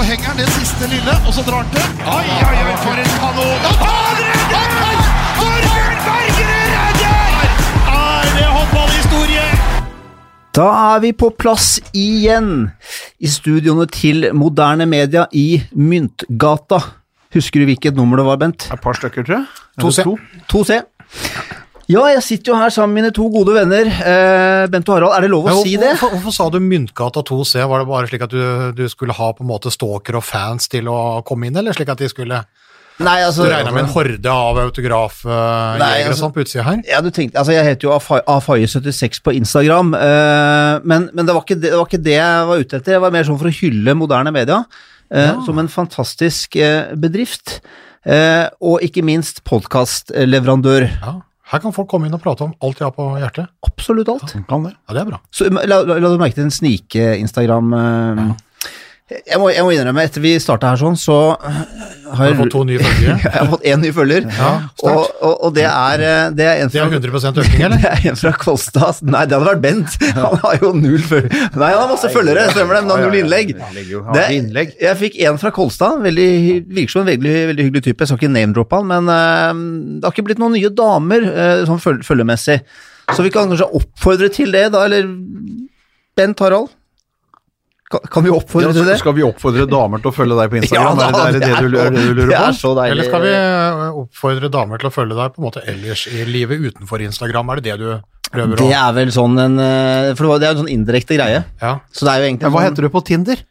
så henger han det siste lille, og så drar han til. Oi, oi, oi, for en kanon! Han redder! Torbjørn Bergerud redder! Er det håndballhistorie? Da er vi på plass igjen i studioene til Moderne Media i Myntgata. Husker du hvilket nummer det var, Bent? Et par stykker, tror jeg. To C. 2C. Ja, jeg sitter jo her sammen med mine to gode venner, eh, Bent og Harald. Er det lov å Ja, si det? Hvorfor, hvorfor sa du Myntgata 2C? Var det bare slik at du, du skulle ha på en måte stalker og fans til å komme inn, eller slik at de skulle Nei, altså Du regna med en horde av autografjegere altså- sånn på utsida her? Ja, du tenkte, altså Jeg heter jo Afaye76 på Instagram, uh, men, men det, var ikke det, det var ikke det jeg var ute etter. Jeg var mer sånn for å hylle moderne media eh, som en fantastisk uh, bedrift. Og ikke minst podkastleverandør. Ja. Her kan folk komme inn og prate om alt de har på hjertet. Absolutt alt. Kan det. Ja, det er bra. Så la, la, la du merke til den snike-Instagram eh, jeg, må, jeg må innrømme, etter vi starta her sånn, så har Har jeg, fått to nye følgere? jeg har fått én ny følger. Ja, og, og, og det er eh, Det er en Det fra er 100 økning, eller? Det er en fra Kolstad. Nei, det hadde vært Bent. Han har jo null følgere. Nei, han har masse følgere, stemmer det, men han har null innlegg. Det, jeg fikk en fra Kolstad. Veldig, virker som en veldig, veldig hyggelig type. Jeg skal ikke name-droppe han, men uh, det har ikke blitt noen nye damer uh, sånn følgermessig. Så vi kan kanskje oppfordre til det, da, eller Bent Harald? Kan, vi oppfordre Ja, til det? skal vi oppfordre damer til å følge deg på Instagram? Ja, er det er det, det, du, er det du lurer det er så deilig. Eller skal vi eh, oppfordre damer til å følge deg på en måte ellers i livet utenfor Instagram? Er det det du prøver å Det er vel sånn en eh, For det er jo en sånn indirekte greie. Ja. Så det er jo egentlig Men hva sånn, heter du på Tinder?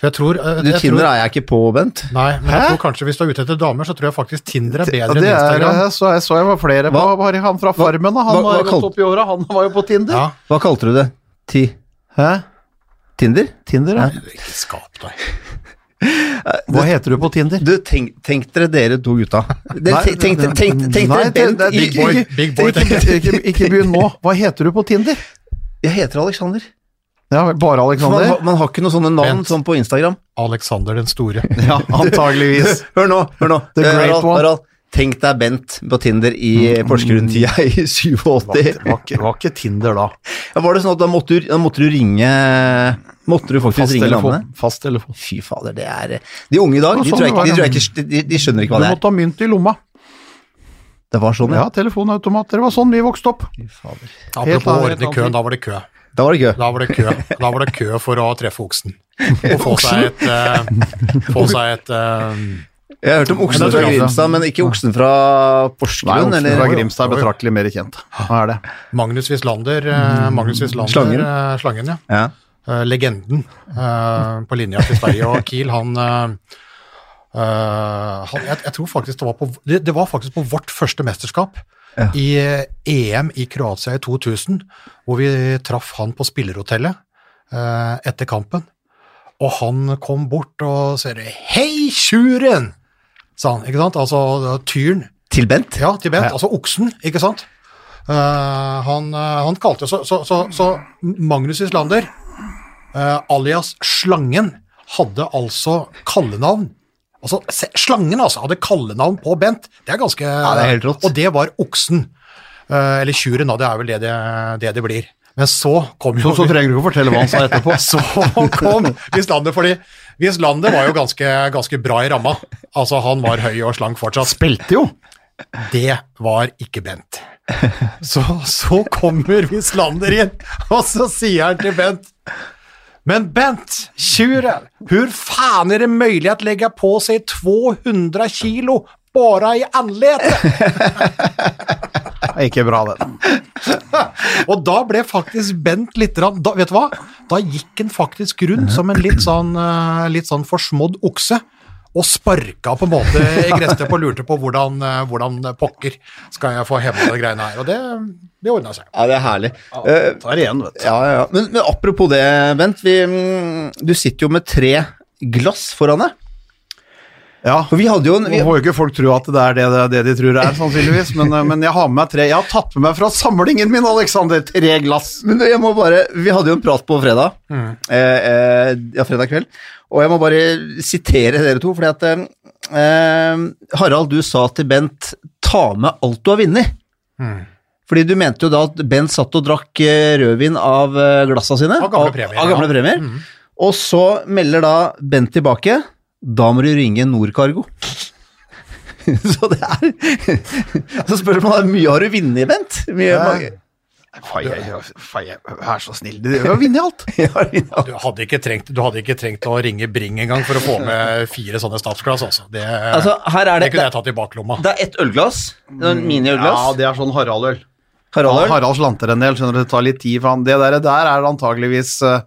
For jeg tror, eh, Du, jeg Tinder tror er jeg ikke på, Bent. Nei, men jeg tror kanskje hvis du er ute etter damer, så tror jeg faktisk Tinder er Ja, bedre det enn Instagram. Er, så, jeg så jeg var flere på, Hva- bare han fra Farmen, da. Han hva- hva var gått kalt- opp i åra, han var jo på Tinder. Ja, Hva kalte du det? Ti? Hæ? Tinder? Tinder, ja. ikke skap deg. Hva heter du på Tinder? Du, tenk, tenk dere dere to gutta. Det, Nei, tenk, tenk, tenk, tenk, tenk Nei, dere Bent Big boy, big boy, Ikke, ikke, ikke begynn nå. Hva heter du på Tinder? Jeg heter Alexander. Ja, bare Alexander? Man, man har ikke noen sånne navn Bent. som på Instagram. Alexander den store. Ja, antageligvis. Hør nå, hør nå. The Eh, great Harald, one. Harald, tenk deg Bent på Tinder i Porsgrunn-tida i 87. Var var, var ikke Tinder da. Ja, var det sånn at da måtte du, da måtte du ringe Måtte du faktisk ringe landet? Fast telefon. Fy fader, det er De unge i dag, de sånn ikke, de, tror ikke, de, de skjønner ikke hva det er. måtte ha mynt i lomma. Det var sånn, Ja, ja. telefonautomat. Det var sånn vi vokste opp. Fy fader. Apropos Helt i køen, da var det kø. Da var. Da var det kø, da var det kø for å treffe oksen. Og få seg et, uh, få seg et eh, Jeg har hørt om oksen fra Grimstad, men ikke oksen fra Nei, Oksen eller? fra Grimstad er betraktelig mer kjent. Hva er det? Magnus Wislander. eh, Magnus Wislander Slangen. eh, Slangen, ja. Ja. Uh, legenden uh, på linja til Sverige og Kiel. Han, uh, eh, han jeg, jeg tror faktisk det var på det, det var faktisk på vårt første mesterskap. Ja. I EM i Kroatia i 2000, hvor vi traff han på spillerhotellet eh, etter kampen. Og han kom bort og sier 'Hei, tjuren!' Sa han. ikke sant? Altså tyren. Til Bent? Ja, til Bent. Altså oksen, ikke sant? Uh, han, eh, han kalte så, så, så, så Magnus Islander, uh, alias Slangen, hadde altså kallenavn. Altså, Slangen altså, hadde kallenavn på Bent. Det er ganske ja, det er helt rått. Og det var oksen. Uh, eller tjuren, da. Det er vel det det, det, det blir. Men så kom jo Så, så trenger du ikke fortelle hva han sa etterpå. så kom Islander, fordi Wislander var jo ganske, ganske bra i ramma. Altså, han var høy og slank fortsatt. Spilte jo! Det var ikke Bent. Så, så kommer Wislander inn, og så sier han til Bent Men Bent, tjuren, hvor faen er det mulig å legge på seg 200 kilo bare i anletet? Det er Ikke bra, den. Og da ble faktisk Bent litt rann- da, Vet du hva? Da gikk han faktisk rundt som en litt sånn, eh, litt sånn forsmådd okse. Og sparka på en måte i gresset og lurte på hvordan, eh, hvordan pokker skal jeg få hemma de greiene her. Og det, det ordna seg. Ja, det er herlig. Ja, det igjen, vet du. ja, ja, ja. Men, men apropos det, Bent. Vi, mm, du sitter jo med tre glass foran deg. Ja, For vi hadde jo en Nå vi, får jo ikke folk tro at det er det, det, det de tror det er, sannsynligvis, men, eh, men jeg har med meg tre. Jeg har tatt med meg fra samlingen min, Alexander, tre glass. Men jeg må bare Vi hadde jo en prat på fredag. Eh, eh, ja, fredag kveld. Og jeg må bare sitere dere to, fordi at eh, Harald, du sa til Bent 'ta med alt du har vunnet'. Fordi du mente jo da at Bent satt og drakk eh, rødvin av eh, glassa sine. Av gamle premier, Av gamle ja. premier. Og så melder da Bent tilbake, da må du ringe Nordkargo. så det er Så spør man hvor mye har du vunnet, Bent? Mye, jeg, fai, vær så snill, du har vunnet alt. Ja. Du hadde, ikke trengt, du hadde ikke trengt å ringe Bring engang for å få med fire sånne statsglass. Altså. Det, Altså, her er det det, kunne jeg tatt i baklomma. det er ett ølglass. Er en miniølglass. Ja, det er sånn Harald-øl. Harald-øl. Harald slanter en del, skjønner du, det tar litt tid, for han. Det der, der er antageligvis eh,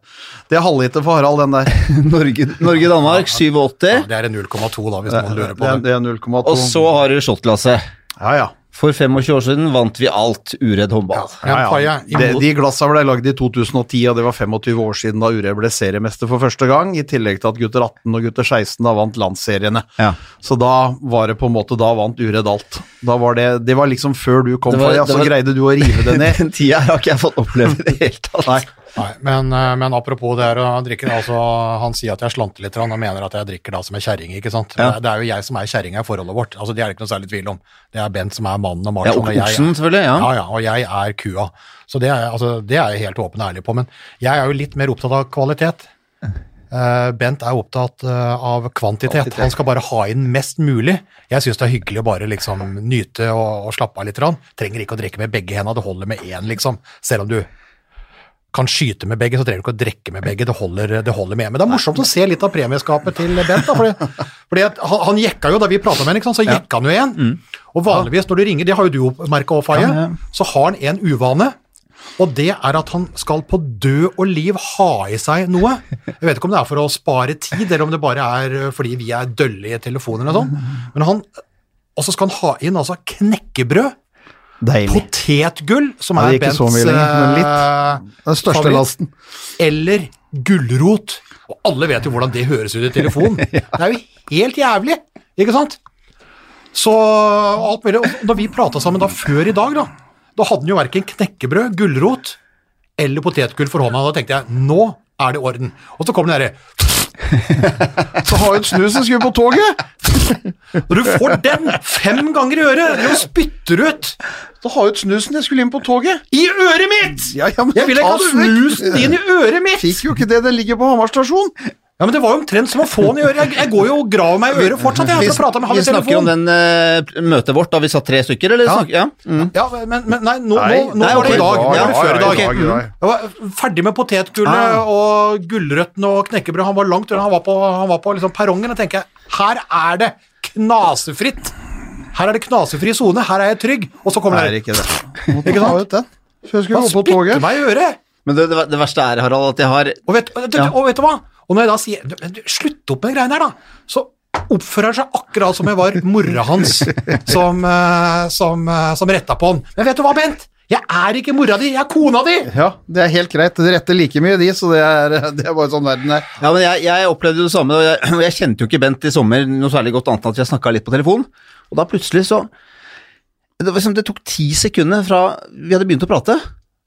Det er halvliter for Harald, den der. Norge- Norge-Danmark 87. Ja, det er 0,2 da, hvis noen lurer på Det, det. det er 0,2. Og så har du shotglasset. Ja, ja. For 25 år siden vant vi alt uredd håndball. Ja, ja, ja. De, de glassa ble lagd i 2010, og det var 25 år siden da Uredd ble seriemester for første gang, i tillegg til at gutter 18 og gutter 16 da vant landsseriene. Ja. Så da var det på en måte, da vant Uredd alt. Da var det, det var liksom før du kom, Det var- Faye, det så var- greide du å rive det ned. Den tida har ikke jeg fått oppleve i det hele tatt. Nei. Nei, men, eh, men apropos det her å drikke, altså, han sier at jeg slanter litt, han mener at jeg drikker da som en kjerring, ikke sant? Ja. Det, det er jo jeg som er kjerringa i forholdet vårt, altså det er det ikke noe særlig tvil om. Det er Bent som er mannen og Ja, og og oksen, selvfølgelig. Ja. Ja, ja, og jeg er kua. Så det er, altså, det er jeg helt åpen og ærlig på. Men jeg er jo litt mer opptatt av kvalitet. Eh, Bent er opptatt eh, av kvantitet. Han skal bare ha inn mest mulig. Jeg syns det er hyggelig å bare liksom nyte og, og slappe av litt. Trenger ikke å drikke med begge hendene, det holder med én, liksom. Selv om du kan skyte med begge, så trenger du ikke å drikke med begge. Det holder, det holder med. Men det er morsomt å se litt av premieskapet til Bent. da, fordi, fordi han, han jekka jo da vi prata med ham, så jekka han jo en. Og vanligvis når du ringer, det har jo du merka òg, Faye, så har han en uvane. Og det er at han skal på død og liv ha i seg noe. Jeg vet ikke om det er for å spare tid, eller om det bare er fordi vi er dølle i telefonen eller sånn. Men han Og så skal han ha inn altså knekkebrød, Deilig. potetgull, som er er Bents eh, Den største favoritt. lasten. eller gulrot. Og alle vet jo hvordan det høres ut i telefonen. Det er jo helt jævlig, ikke sant? Så alt mulig. Og da vi prata sammen da før i dag, da, da hadde han jo verken knekkebrød, gulrot eller potetgull for hånda. Da tenkte jeg nå er det i orden. Og så kom den derre Så ha ut snusen, skulle på toget! Når du får den fem ganger i øret, og spytter ut Så ha ut snusen, jeg skulle inn på toget. i øret mitt! Ja, ja, men Jeg vil ikke ha snusen inn i øret mitt! Fikk jo ikke det, den ligger på Hamar stasjon. Ja, men Det var jo omtrent som å få den i øret. Jeg, jeg går jo og graver meg i øret fortsatt. Jeg, for å med han vi snakker om den uh, møtet vårt da vi satt tre stykker, eller? Ja. Snakker, ja. Mm. Ja, men, men nei, nå, Nei, nå, nå nei, var det i dag. Nå var det før i dag. ja, ja, ja. Jeg var ferdig med potetgullet Ah. og gulrøttene og knekkebrød. Han var langt unna. Han var på, han var på liksom perrongen. Og tenker jeg, her er det knasefritt. Her er det knasefri sone. Her er jeg trygg. Og så kommer Det er ikke det. Ikke sant? Han spytter meg i øret. Men det, det, det verste er, Harald, at jeg har Og vet, og vet du hva? Og når jeg da sier du, du, Slutt opp med de greiene her, da! Så oppfører han seg akkurat som jeg var mora hans som, eh, som, eh, som retta på han. Men vet du hva, Bent? Jeg er ikke mora di, jeg er kona di! Ja, det er helt greit. De retter like mye, de, så det er, det er bare sånn verden er. Ja, men jeg, jeg opplevde jo det samme, og jeg, og jeg kjente jo ikke Bent i sommer noe særlig godt annet enn at jeg snakka litt på telefon, og da plutselig så det, var liksom, det tok ti sekunder fra vi hadde begynt å prate,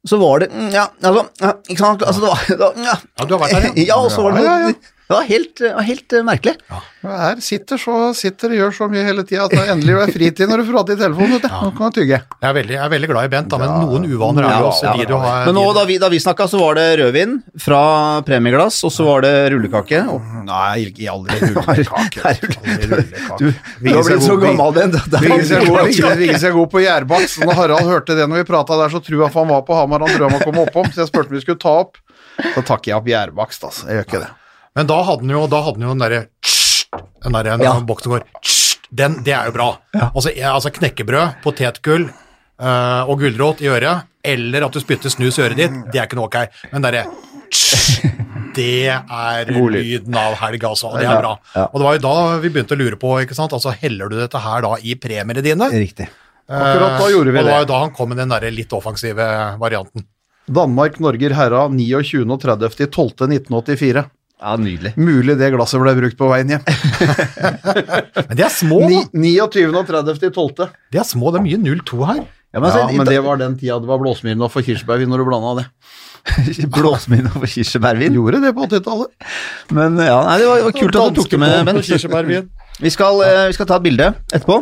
så var det mm, Ja, altså ja, Ikke sant? Altså, det var, det var ja. Ja, du har vært der, ja. ja. og så var det Ja, noe ja, ja. Det var helt, helt merkelig. merkelig. Her sitter så sitter og gjør så mye hele tida at det endelig er fritid når du prater i telefonen. vet du. Nå kan du tygge. Jeg er veldig, jeg er veldig glad i Bent, da, men noen uvaner er det også ja, de du har Men nå, da vi, da vi snakka, så var det rødvin fra premieglass, og så var det rullekake. Og, Nei, ikke aldri rullekake. Aldri rullekake. du, du har blitt så gammel, Bent. Det seg er god- er på gjærbakst. Når Harald hørte det når vi prata der, så tror jeg han var på Hamar. Han tror om å komme oppom, så jeg spurte om vi skulle ta opp. Så takker jeg opp gjærbakst, altså. Jeg gjør ikke det. Men da hadde han jo, da hadde han jo den derre Den derre Ja. boksen går Den, det er jo bra. Altså, jeg, altså knekkebrød, potetgull uh, og gulrot i øret, eller at du spytter snus i øret ditt, det er ikke noe ok. Men derre det er lyden av helg, altså. Og det er bra. Og det var jo da vi begynte å lure på, ikke sant. Altså, heller du dette her da i premiene dine? Riktig. Akkurat da gjorde vi og det var jo da han kom med den der litt offensive varianten. Danmark-Norger herra 29. og 30. 12. 1984. Ja, nydelig. Mulig det glasset ble brukt på veien hjem. Men de er små, da. Ni- 29. og 30. 12. De er små, det er mye 02 her. Ja, men, Ja, men det var den tida det var blåsmyrnoff og kirsebærvin når du blanda det. Blåsminn for kirsebærvin. Gjorde det på 80-tallet. Men ja, nei, det var, det var kult at du tok det med, Bent. Vi skal, eh, vi skal ta et bilde etterpå.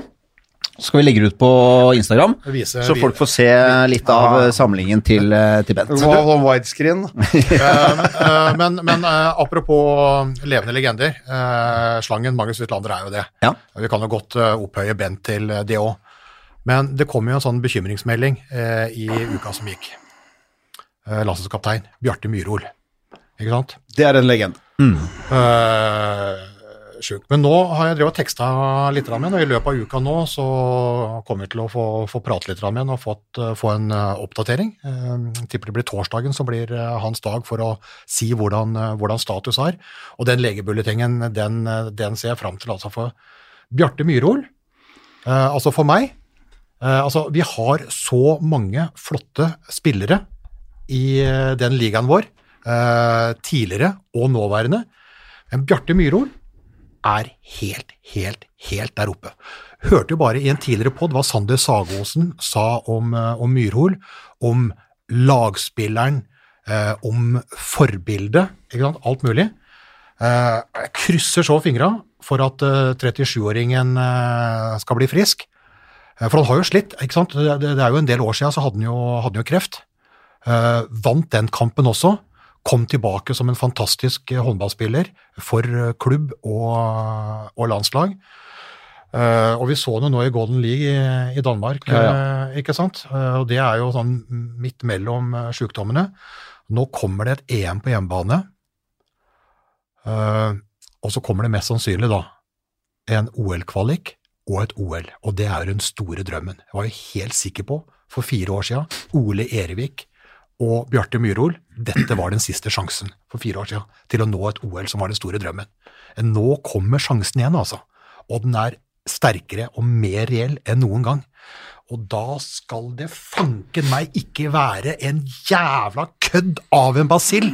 Skal vi legge det ut på Instagram, viser, så folk får se litt av samlingen til, eh, til Bent. Sånn widescreen. uh, eh, men men uh, apropos levende legender. Uh, slangen Magnus Utlander er jo det. Ja. Vi kan jo godt opphøye Bent til det òg. Men det kom jo en sånn bekymringsmelding i uka som gikk. Eh, Landslagskaptein Bjarte Myrhol. Ikke sant? Det er en legende. Uh, sjuk. Men nå har jeg drevet og teksta litt med ham, og i løpet av uka nå så kommer vi til å få, få prate litt med ham og fått, eh, få en eh, oppdatering. Jeg tipper det blir torsdagen som blir eh, hans dag for å si hvordan, eh, hvordan status er. Og den legebulletingen, den, eh, den ser jeg fram til. Altså for Bjarte Myhrol, eh, altså for meg eh, altså Vi har så mange flotte spillere i eh, den ligaen vår, eh, tidligere og nåværende. Men Bjarte Myhrol er helt, helt, helt der oppe. Hørte jo bare i en tidligere pod hva Sander Sagosen sa om, eh, om Myrhol, om lagspilleren, eh, om forbildet, alt mulig. Eh, krysser så fingra for at eh, 37-åringen eh, skal bli frisk. Eh, For han har jo slitt, ikke sant. Det, det, det er jo en del år siden så hadde han jo, hadde han jo kreft. Vant den kampen også. Kom tilbake som en fantastisk eh, håndballspiller for eh, klubb og, og landslag. Uh, og vi så det nå i Golden League i, i Danmark, Ja, eh, ikke sant. Uh, og det er jo sånn midt mellom uh, sjukdommene. Nå kommer det et EM på hjemmebane. Og så kommer det mest sannsynlig da en OL-kvalik og et OL. Og det er jo den store drømmen. Jeg var jo helt sikker på, for fire år siden, Ole Erevik og Bjarte Myhrol, dette var den siste sjansen for fire år siden til å nå et OL som var den store drømmen. Nå kommer sjansen igjen, altså. Og den er sterkere og mer reell enn noen gang. Og da skal det fanken meg ikke være en jævla kødd av en basill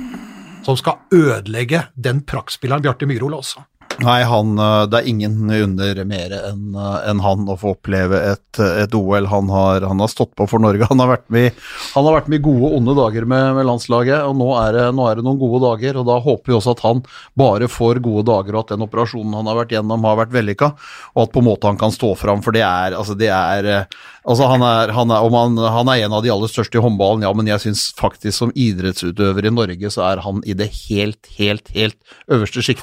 som skal ødelegge den praktspilleren Bjarte Myhrol også. Nei, han, eh, det er ingen under mer enn en han å få oppleve et, et OL. Han har, han har stått på for Norge. Han har vært med, i- han har vært med i gode og onde dager med, med landslaget, og nå er, det, nå er det noen gode dager. og Da håper vi også at han bare får gode dager, og at den operasjonen han har vært gjennom, har vært vellykka, og at på en måte han kan stå fram. For det er altså det er, eh, altså han er, han er, om han, han er en av de aller største i håndballen, ja, men jeg syns faktisk som idrettsutøver i Norge, så er han i det helt, helt, helt øverste sjiktet.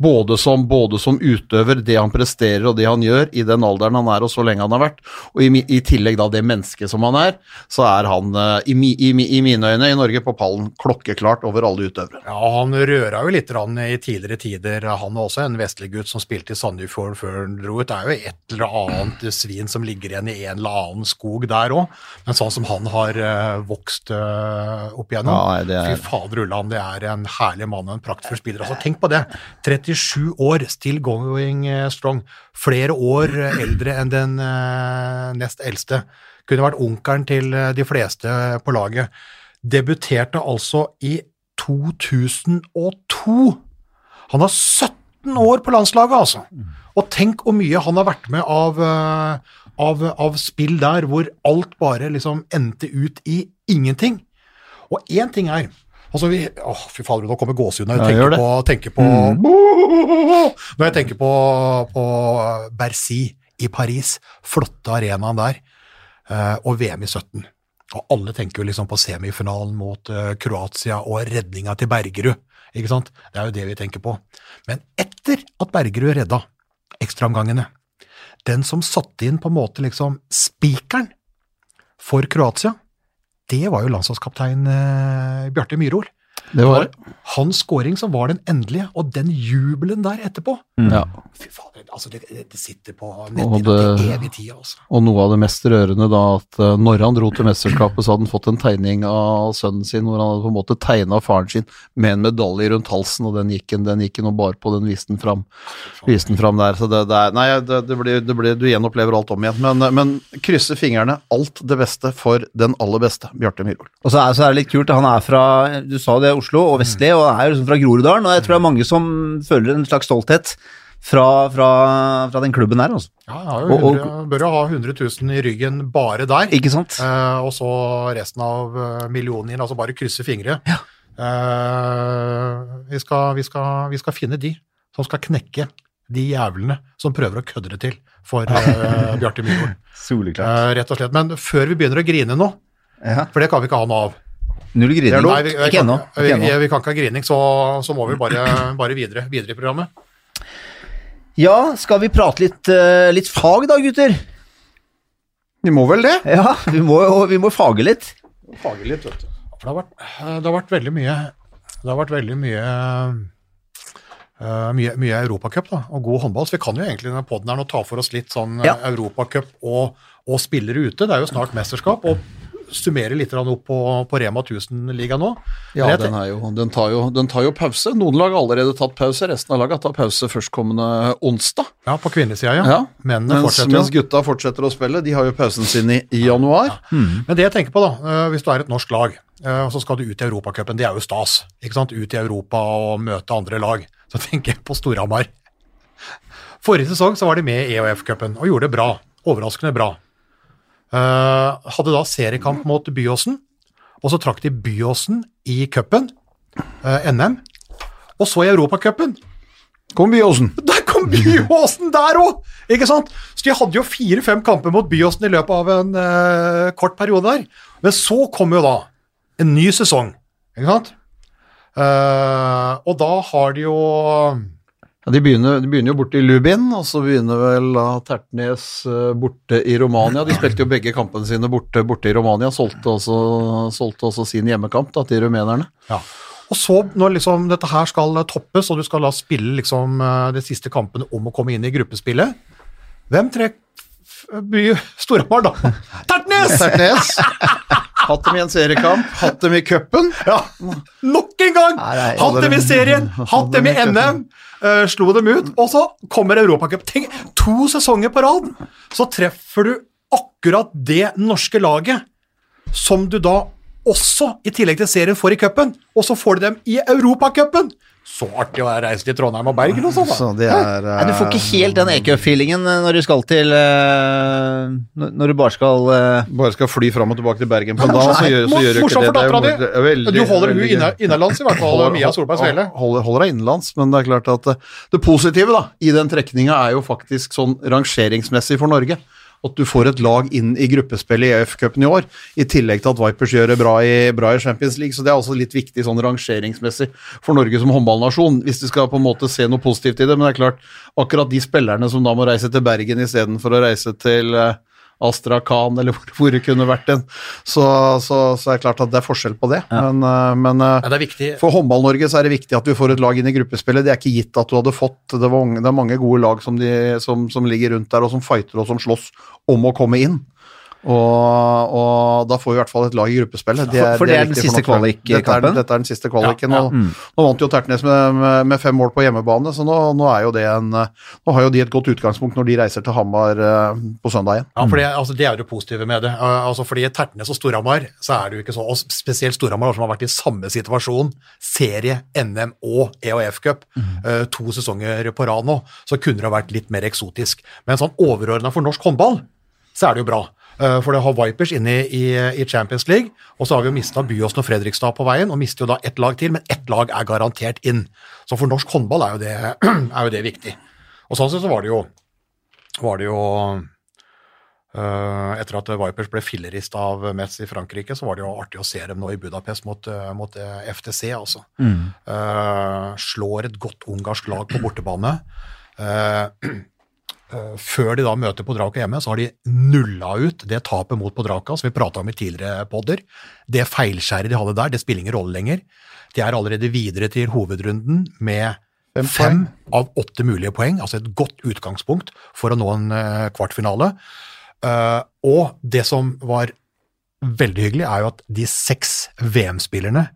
Både som, både som utøver, det han presterer og det han gjør i den alderen han er og så lenge han har vært, og i, i tillegg da det mennesket som han er, så er han eh, i, mi, i, i mine øyne i Norge på pallen klokkeklart over alle utøvere. Ja, han røra jo litt rann i tidligere tider. Han var også en vestlig gutt som spilte i Sandefjord før han dro ut. Det er jo et eller annet svin som ligger igjen i en eller annen skog der òg. Men sånn som han har eh, vokst eh, opp igjennom Ja, er- Fy fader Ulland, det er en herlig mann og en praktfull spiller. Altså, tenk på det. 37 år, still going eh, strong. Flere år eh, eldre enn den eh, nest eldste. Kunne vært onkelen til de fleste på laget. Debuterte altså i 2002. Han har 17 år på landslaget, altså. Og tenk hvor mye han har vært med av, av, av spill der hvor alt bare liksom endte ut i ingenting. Og én ting er Altså vi, å, Fy fader, nå kommer gåsehudene jeg tenker på, tenker på Når jeg tenker på, på Bercy i Paris, flotte arenaen der, eh, og VM i 17. Og alle tenker jo liksom på semifinalen mot eh, Kroatia og redninga til Bergerud. Ikke sant? Det er jo det vi tenker på. Men etter at Bergerud redda ekstraomgangene, den som satte inn på en måte liksom spikeren for Kroatia, det var jo landslagskaptein eh, Bjarte Myhrol. Det var det. Hans scoring som var den endelige, og den jubelen der etterpå. Ja. Fy fader, altså det, det sitter på netthinna til evig tid, altså. Og noe av det mest rørende da, at eh, når han dro til mesterskapet, så hadde han fått en tegning av sønnen sin, hvor han hadde på en måte tegna faren sin med en medalje rundt halsen, og den gikk han den gikk han og bar på, den viste han fram, viste han fram der. Så det, det er Nei, det, det blir, det blir, du gjenopplever alt om igjen. Men, men krysse fingrene, alt det beste for den aller beste, Bjarte Myhrvold. Og så er, så er det litt kult, han er fra du sa det, Oslo og Vestli, og er liksom fra Groruddalen, og jeg tror det er mange som føler en slags stolthet fra, fra, fra den klubben her, altså. Ja, jeg har jo Og- og- bør jo ha 100 000 i ryggen bare der. Ikke sant? Eh, og så resten av millionene millionen inn, altså bare krysse fingre. Eh, vi, skal, vi, skal, vi skal finne de som skal knekke de jævlene som prøver å kødde det til for uh, Bjarte Myhrvold. Uh, rett og slett. Men før vi begynner å grine nå, Ja. for det kan vi ikke ha noe av Null grining. Nei, vi, vi, Ikke kan, ennå. vi, vi kan ikke ha grining, så, så må vi bare, bare videre, videre i programmet. Ja, skal vi prate litt, eh, litt fag da, gutter? Vi må vel det? Ja, vi må, vi må fage litt. Fage litt, vet du. For det har vært, det har vært veldig mye Det har vært veldig mye Uh, mye, mye Europacup og god håndball. Så vi kan jo egentlig denne podden her nå ta for oss litt sånn ja. Europacup og, og spillere ute. Det er jo snart mesterskap. og summere litt opp på, på Rema 1000-ligaen nå. Ja, den, er jo, den, tar jo, den tar jo pause. Noen lag har allerede tatt pause, resten av laget tar pause førstkommende onsdag. Ja, på kvinnesida, ja. Ja, Mennene Mens, fortsetter. mens gutta fortsetter å spille. De har jo pausen sin i, i januar. Men det jeg tenker på, da, eh, hvis du er et norsk lag, eh, og så skal du ut i Europacupen, det er jo stas. ikke sant? Ut i Europa og møte andre lag. Så tenker jeg på Storhamar. Forrige sesong så var de med i EOF-cupen og gjorde det bra. Overraskende bra. Eh, hadde da seriekamp mot Byåsen, og så trakk de Byåsen i cupen, eh, NM. Og så i Europacupen. Kom Byåsen. Der kom Byåsen der òg! Ikke sant? Så de hadde jo fire-fem kamper mot Byåsen i løpet av en eh, kort periode der. Men så kom jo da en ny sesong, ikke sant? Eh, og da har de jo Ja, de, begynner, de begynner jo borte i Lubin, og så begynner vel da Tertnes eh, borte i Romania. De spilte jo begge kampene sine borte, borte i Romania, solgte også, solgte også sin hjemmekamp da, til rumenerne. ja. Og så, når liksom dette her skal toppes, og du skal la spille liksom eh, de siste kampene om å komme inn i gruppespillet Hvem trekker by Storhamar, da? Tertnes! Tertnes. Hatt dem i en seriekamp, hatt dem i cupen. Ja, nok en gang! Hatt dem i serien, hatt dem i NM, eh, slo dem ut, og så kommer Europacup. Tenk, to sesonger på rad, så treffer du akkurat det norske laget som du da også, i tillegg til serien, får i cupen, og så får du dem i Europacupen! Så artig å reise til Trondheim og Bergen og sånn, da. Så det er Nei, du får ikke helt den EQ-feelingen når du skal til eh, når- du bare skal eh, Bare skal fly fram og tilbake til Bergen på en dag, så gjør, så gjør du ikke det. dattera er di. veldig- Du holder hun inne- innenlands, i hvert fall, Holder- Mia Solberg Svele. Holder, holder deg innenlands, men det er klart at det, det positive da, i den trekninga er jo faktisk sånn rangeringsmessig for Norge. At du får et lag inn i gruppespillet i EF-cupen i år, i tillegg til at Vipers gjør det bra i, bra i Champions League. Så det er også litt viktig sånn rangeringsmessig for Norge som håndballnasjon, hvis du skal på en måte se noe positivt i det. Men det er klart, akkurat de spillerne som da må reise til Bergen istedenfor å reise til eh, Astrakhan, eller hvor, hvor det kunne vært en. så, så, så er det klart at det er forskjell på det. Men, eh, men eh, Men det er for Håndball-Norge så er det viktig at du får et lag inn i gruppespillet. Det er ikke gitt at du hadde fått Det, var, det er mange gode lag som, de, som, som ligger rundt der, og som fighter og som slåss om å komme inn. Og, og da får vi i hvert fall et lag i gruppespillet. Det For- for det er den siste kvalikkampen? Dette, er- dette er den siste kvaliken. Ja, ja. Mm. nå vant jo Tertnes med, med, med fem mål på hjemmebane, så nå, nå, er jo det en, nå har jo de et godt utgangspunkt når de reiser til Hamar eh, på søndag igjen. Ja, for det, altså, det er jo det positive med det. Uh, altså, fordi Tertnes og Storhamar, så er det jo ikke så, og spesielt Storhamar som har vært i samme situasjon, serie, NM og EHF-cup, uh, to sesonger på rad nå, så kunne det ha vært litt mer eksotisk. Men sånn overordna for norsk håndball, så er det jo bra. Uh, For det har Vipers inne i, i Champions League, og så har vi jo mista Byåsen og Fredrikstad på veien, og mister jo da ett lag til, men ett lag er garantert inn. Så for norsk håndball er jo det, er jo det viktig. Og sånn sett så var det jo, var det jo Uh, etter at Vipers ble fillerist av Metz i Frankrike, så var det jo artig å se dem nå i Budapest mot, eh, mot eh, FTC, altså. Eh, slår et godt ungarsk lag på bortebane. Eh, eh, før de da møter Podraka hjemme, så har de nulla ut det tapet mot Podraka, som vi prata om i tidligere podder. Det feilskjæret de hadde der, det spiller ingen rolle lenger. De er allerede videre til hovedrunden med Fem fem av åtte mulige poeng, altså et godt utgangspunkt for å nå en eh, kvartfinale. Eh, og det som var veldig hyggelig, er jo at de seks VM-spillerne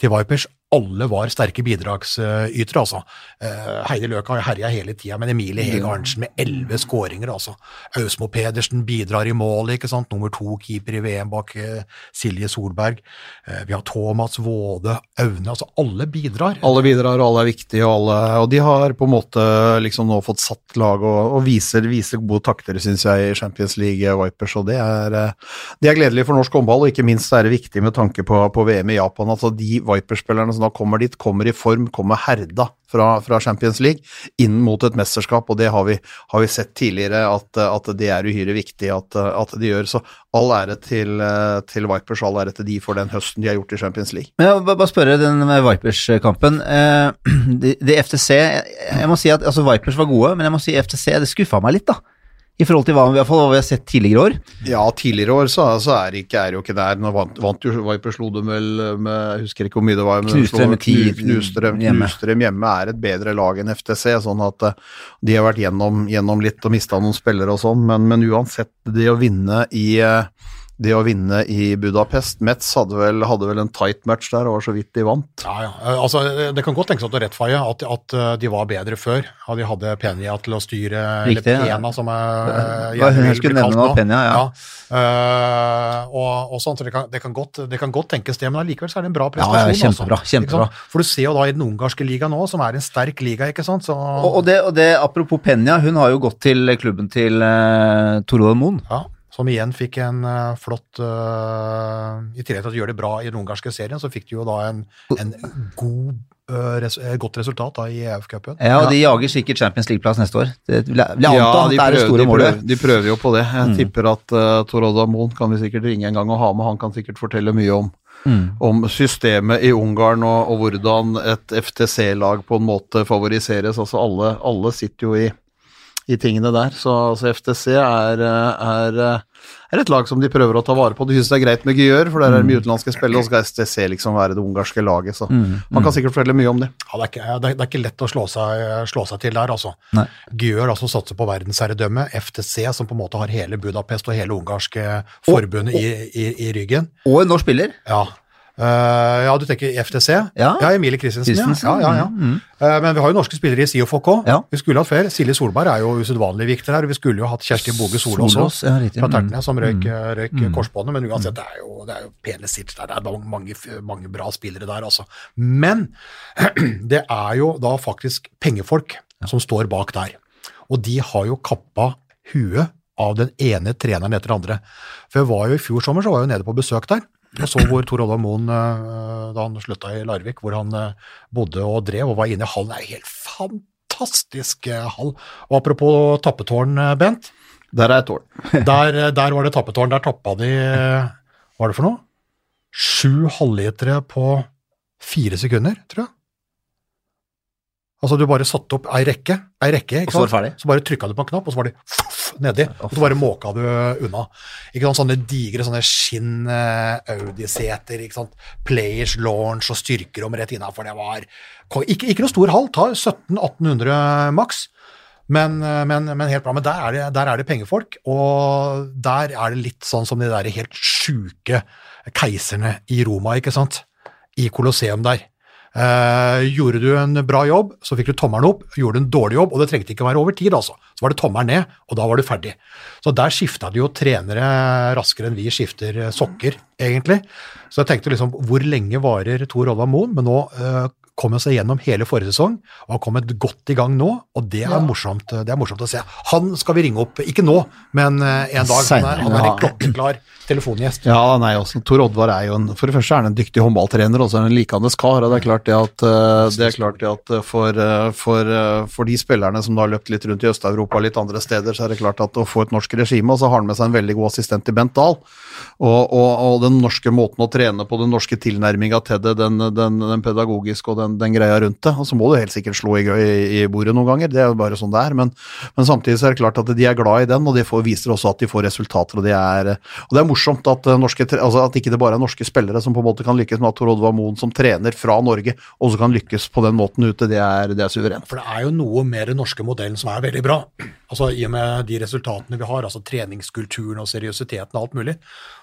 til Vipers alle var sterke bidragsytere, altså. Eh, Heidi Løk har herja hele tida, men Emilie Hege Arntzen med elleve skåringer, altså. Ausmo Pedersen bidrar i mål, ikke sant. Nummer to keeper i VM bak eh, Silje Solberg. Eh, vi har Thomas Våde, Aune, altså alle bidrar. Alle bidrar, og alle er viktige, og, alle, og de har på en måte liksom nå fått satt lag og, og viser, viser gode takter, syns jeg, i Champions League Vipers, og det er, det er gledelig for norsk håndball, og ikke minst er det viktig med tanke på, på VM i Japan. altså De Vipers-spillerne som som kommer dit, kommer i form, kommer herda fra, fra Champions League inn mot et mesterskap, og det har vi, har vi sett tidligere at, at, det er uhyre viktig at, at, de gjør. Så all ære til, til Vipers, all ære til de for den høsten de har gjort i Champions League. Men jeg vil bare spørre den Vipers-kampen. Eh, det, de FTC Jeg må si at altså Vipers var gode, men jeg må si FTC det skuffa meg litt, da i forhold til hva, i hvert fall hva vi har sett tidligere år? Ja, tidligere år så, så er, ikke, er jo ikke der. Nå vant, vant jo Viper slo dem vel med Jeg husker ikke hvor mye det var. Ti knuste dem hjemme. hjemme. er et bedre lag enn FTC, sånn at uh, de har vært gjennom, gjennom litt og mista noen spillere og sånn, men, men, uansett, det å vinne i uh, det å vinne i Budapest. Metz hadde vel, hadde vel en tight match der og var så vidt de vant. Ja, ja. Eh, altså, det kan godt tenkes at du rettfeier at, at eh, de var bedre før. At de hadde Penia til å styre Riktig, eller Pena, som er Hva hun skulle nevne noe Penia, ja. ja. Uh, og, og sånt, så det kan, det, kan godt, det kan, godt, tenkes det, men allikevel så er det en bra prestasjon. Ja, kjempebra, altså. kjempebra. For du ser jo da i den ungarske liga nå, som er en sterk liga, ikke sant. Så... Og, og, det, og det, apropos Penia, hun har jo gått til klubben til uh, Torvald Moen. Ja som igjen fikk en uh, flott uh, I tillegg til å gjøre det bra i den ungarske serien, så fikk de jo da en, en god, uh, res, godt resultat da i EF-cupen. Ja, og de jager sikkert Champions League-plass neste år. Det vil jeg anta ja, at det er det store de målet. Prøver, de prøver jo på det. Jeg mm. tipper at uh, Tor Odda Moen kan vi sikkert ringe en gang og ha med. Han kan sikkert fortelle mye om Mm. om systemet i Ungarn og, og hvordan et FTC-lag på en måte favoriseres. Altså alle, alle sitter jo i i tingene der. Så, så FTC er, er, er, et lag som de prøver å ta vare på. De syns det er greit med Gyør, for der er det mye mm. utenlandske spillere, og så skal FTC liksom være det ungarske laget. Så mm. man kan mm. sikkert fortelle mye om det. Ja, det, er ikke, det, er, ikke, lett å slå seg, slå seg til der, altså. Gyør altså satser på verdensherredømme. FTC, som på en måte har hele Budapest og hele ungarske forbundet i, i, i, ryggen. Og en norsk spiller. Ja, Uh, ja, du tenker FTC? Ja, ja Emilie Christensen. Ja. ja, ja, mm. uh, men vi har jo norske spillere i SIOFK. Ja. Vi skulle hatt flere. Silje Solberg er jo usedvanlig viktig her. Vi skulle jo hatt Kjersti Boge Solås også, fra Tertnes, som røyk, mm. røyk mm. korsbåndet. Men uansett, det er jo, det er jo pene sitt der. Det er mange, mange bra spillere der, altså. Men det er jo da faktisk pengefolk som står bak der. Og de har jo kappa huet av den ene treneren etter den andre. For jeg var jo i fjor sommer så var jeg jo nede på besøk der. Jeg så hvor Tor Olav Moen, eh, da han slutta i Larvik, hvor han eh, bodde og drev og var inne i hallen. Det er helt fantastisk eh, hall. Og apropos tappetårn, Bent. Der er et tårn. der, der, var det tappetårn. Der tappa de Hva var det for noe? Sju halvlitere på fire sekunder, tror jeg. Altså du bare satte opp ei rekke, ei rekke, ikke sant? så så bare trykka du på en knapp, og så var det nedi, og så bare måka du unna. Ikke sant, Sånne digre sånne skinn uh, Audi-seter, ikke sant, Players launch og styrkerom rett innafor. Det var ikke, ikke noe stor hall, tar 1700-1800 maks. Men, eh, men, men, helt bra. Men der er, det, der er, det, pengefolk, og der er det litt sånn som de der helt sjuke keiserne i Roma, ikke sant? I Colosseum der. Eh, gjorde du en bra jobb, så fikk du tommelen opp. Gjorde du en dårlig jobb, og det trengte ikke å være over tid, altså. Så var det tommelen ned, og da var du ferdig. Så der skifta det jo trenere raskere enn vi skifter sokker, egentlig. Så jeg tenkte liksom, hvor lenge varer Tor Olva Moen? Men nå eh, kom seg gjennom hele forrige sesong og har kommet godt i gang nå, og det er, ja. morsomt, det er morsomt å se. Han skal vi ringe opp, ikke nå, men eh, en dag. Han er, han er en klokkeklar telefongjest. Ja, nei, også, Tor Oddvar er jo en, for det første er han en dyktig håndballtrener, og så er han en likende kar. og Det er klart det at, eh, det er klart det at eh, for, for, for, de spillerne som da har løpt litt rundt i Øst-Europa og litt andre steder, så er det klart at å få et norsk regime, og så har han med seg en veldig god assistent i Bent Dahl. Og, og, og den norske måten å trene på, den norske tilnærminga til det, den, den, den pedagogiske og den den, den, greia rundt det. Og så må du helt sikkert slå i, i, i, bordet noen ganger, det er jo bare sånn det er. Men, men, samtidig så er det klart at de er glad i den, og det viser også at de får resultater. Og det er, og det er morsomt at, eh, norske, altså at ikke det bare er norske spillere som på en måte kan lykkes med at Tor Oddvar Moen som trener fra Norge også kan lykkes på den måten ute. Det er, det er suverent. For det er jo noe med den norske modellen som er veldig bra. Altså I og med de resultatene vi har, altså treningskulturen og seriøsiteten og alt mulig.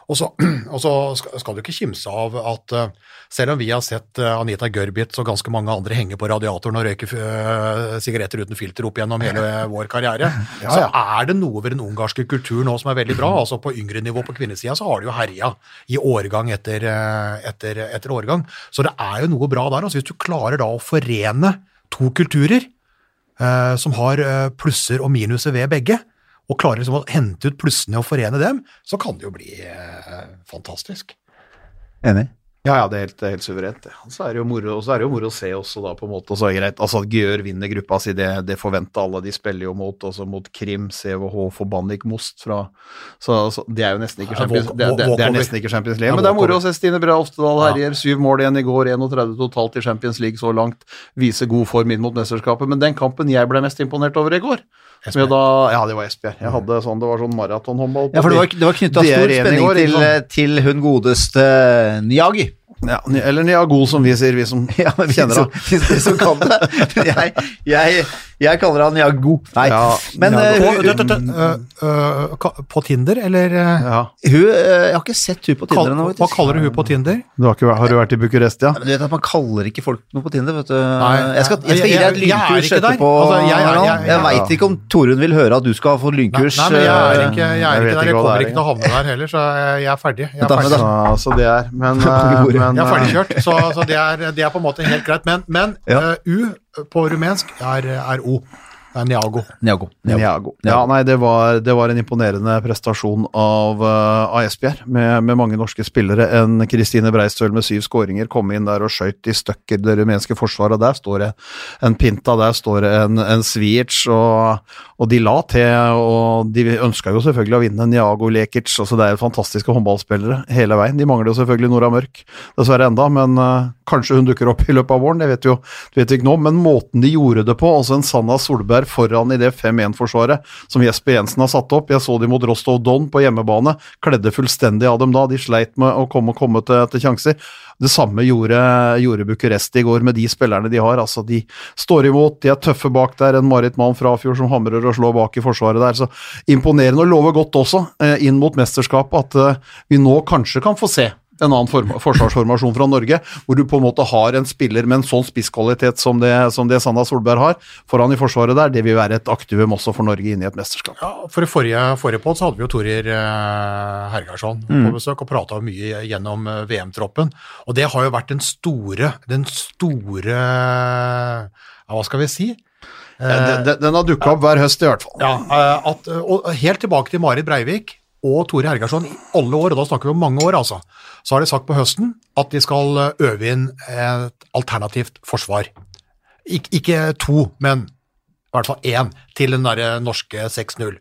Og så, og så skal du ikke kimse av at uh, selv om vi har sett uh, Anita Gørbitz og ganske mange andre henge på radiatoren og røyke uh, sigaretter uten filter opp gjennom hele vår karriere, ja, ja. så er det noe ved den ungarske kulturen nå som er veldig bra. altså På yngre nivå på kvinnesida så har de jo herja i årgang etter, etter, etter, årgang. Så det er jo noe bra der. altså Hvis du klarer da å forene to kulturer som har plusser og minuser ved begge, og klarer liksom å hente ut plussene og forene dem, så kan det jo bli eh, fantastisk. Enig. Ja, ja, det er helt, helt suverent, det. Og så er det jo moro, å se også, da, på en måte. Så er greit, altså at Gjør vinner gruppa si, det, det forventer alle. De spiller jo mot, også mot Krim, CVH, Forbannik, Most fra Så, så det er jo nesten ikke Champions, walk- det, det, det er nesten ikke Champions League. Men det er moro å se Stine Brea Oftedal herjer. Syv mål igjen i går, 31 totalt i Champions League så langt. Viser god form inn mot mesterskapet. Men den kampen jeg ble mest imponert over i går da, Ja, det var Esbjerg. Jeg hadde sånn, det var sånn maratonhåndball. Ja, for det var, de- det var knytta er stor spenning til, ikke til hun godeste Nyagi. Ja, eller Niagol, som vi sier, vi som Ja, vi kjenner ham. han. vi som- kan det. Jeg, jeg, jeg kaller han Niago. Nei, Ja, men eh, På, øh, ka- på Tinder, eller Ja. hun eh, Jeg har ikke sett hun på Tinder ennå. Hva kaller du hun på Tinder? Du har, ikke, har du vært i Bucuresti, ja? Du vet at Man kaller ikke folk noe på Tinder. vet du. Nei, jeg, skal, jeg skal gi deg et er lynkurs etterpå. Altså, jeg- jeg- jeg- jeg veit ikke om Torunn vil høre at du skal få lynkurs. nei, men jeg er eh, ikke, jeg er ikke der. Jeg kommer er ikke til å havne der heller, så jeg er ferdig. Jeg er ferdig. Så, så det er Men, eh. Men Jeg er eh, ferdigkjørt, så, så det, er, det er på en måte helt greit. Men, men Ja. uh, U på rumensk er, er O. Det er Niago. Niago. Niago. Ja, nei, det var, det var en imponerende prestasjon av, uh, av Esbjerg, med, med mange norske spillere. En Kristine Breistøl med syv skåringer kom inn der og skøyt i støkker det rumenske forsvaret. Der står det en Pinta, der står det en, en Svic, og, og de la til. Og de ønska jo selvfølgelig å vinne Niago Lekic. Altså, det er fantastiske håndballspillere hele veien. De mangler jo selvfølgelig Nora Mørk, dessverre enda, men uh, kanskje hun dukker opp i løpet av våren. Det vet vi jo det vet vi ikke nå, men måten de gjorde det på, altså en Sanna Solberg foran i det 5-1-forsvaret som Jesper Jensen har satt opp. Jeg så de mot Rostov Don på hjemmebane, kledde fullstendig av dem da. De sleit med å komme, komme til, til sjanser. Det samme gjorde, gjorde Bucuresti i går med de spillerne de har. altså De står imot, de er tøffe bak der. En Marit Malm Frafjord som hamrer og slår bak i forsvaret der. så Imponerende og lover godt også, eh, inn mot mesterskapet, at eh, vi nå kanskje kan få se en annen form, forsvarsformasjon fra Norge, hvor du på en måte har en spiller med en sånn spisskvalitet som det, som det Sanna Solberg har foran i forsvaret der. Det vil være et aktivum også for Norge inn i et mesterskap. Ja, for I forrige, forrige podd så hadde vi jo Torir eh, Hergarsson på besøk og prata mye gjennom eh, VM-troppen. Og det har jo vært den store Den store ja, Hva skal vi si? Den, den, den har dukka opp hver høst i hvert fall. Ja, eh, at, og Helt tilbake til Marit Breivik og Tore Hergarsson i alle år, og da snakker vi om mange år, altså, så har de sagt på høsten at de skal eh, øve inn et alternativt forsvar. Ik ikke to, men i hvert fall én til den derre norske 6-0.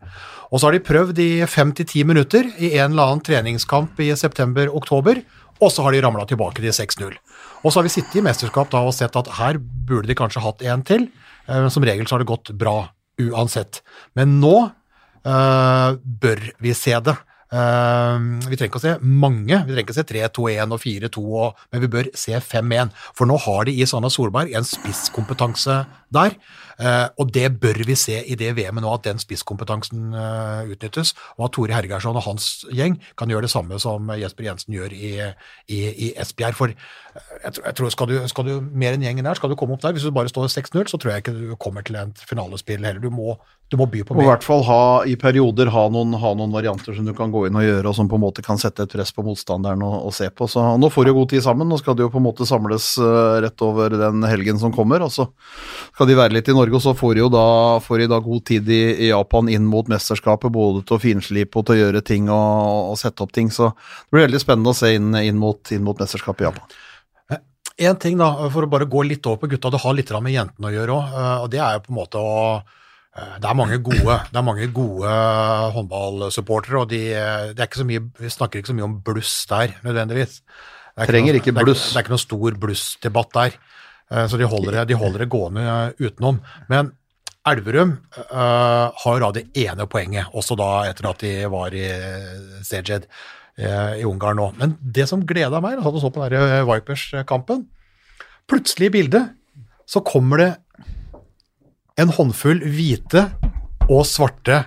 Og så har de prøvd i fem til ti minutter i en eller annen treningskamp i september-oktober, og så har de ramla tilbake til 6-0. Og så har vi sittet i mesterskap da og sett at her burde de kanskje hatt en til, eh, men som regel så har det gått bra uansett. Men nå eh, bør vi se det. Eh, vi trenger ikke å se mange, vi trenger ikke å se 3-2-1 og 4-2, men vi bør se 5-1. For nå har de i Sanna Solberg en spisskompetanse der, og det bør vi se i det VM-et nå, at den spisskompetansen eh, utnyttes, og at Tore Hergersson og hans gjeng kan gjøre det samme som Jesper Jensen gjør i, i, i Esbjerg. For eh, jeg tror, jeg tror skal, du, skal du mer enn gjengen der, skal du komme opp der, hvis du bare står 6-0, så tror jeg ikke du kommer til et finalespill heller. Du må, du må by på Og i hvert fall ha, i perioder ha noen, ha noen varianter som du kan gå inn og gjøre, og som på en måte kan sette et press på motstanderen og, og se på. Så nå får du god tid sammen. Nå skal det jo på en måte samles eh, rett over den helgen som kommer. og så skal de være litt i Norge, og så får de jo da, får de da god tid i, i Japan inn mot mesterskapet, både til å finslipe og til å gjøre ting og, og sette opp ting. Så det blir veldig spennende å se inn, inn, mot, inn mot mesterskapet i Japan. En ting da, for å bare gå litt over på gutta, det har litt med jentene å gjøre òg, og det er jo på en måte å eh, det er mange gode, er mange gode håndballsupportere, og de, det er ikke så mye, vi snakker ikke så mye om bluss der, nødvendigvis. Det er Trenger noe- ikke det er bluss. Det er ikke noe stor blussdebatt der, eh, så de holder, de holder det gående utenom. Men Elverum uh, har da det ene poenget, også da etter at de var i Szeged uh, i Ungarn nå. Men det som gleda meg, jeg og så på den Vipers-kampen, plutselig i bildet så kommer det en håndfull hvite og svarte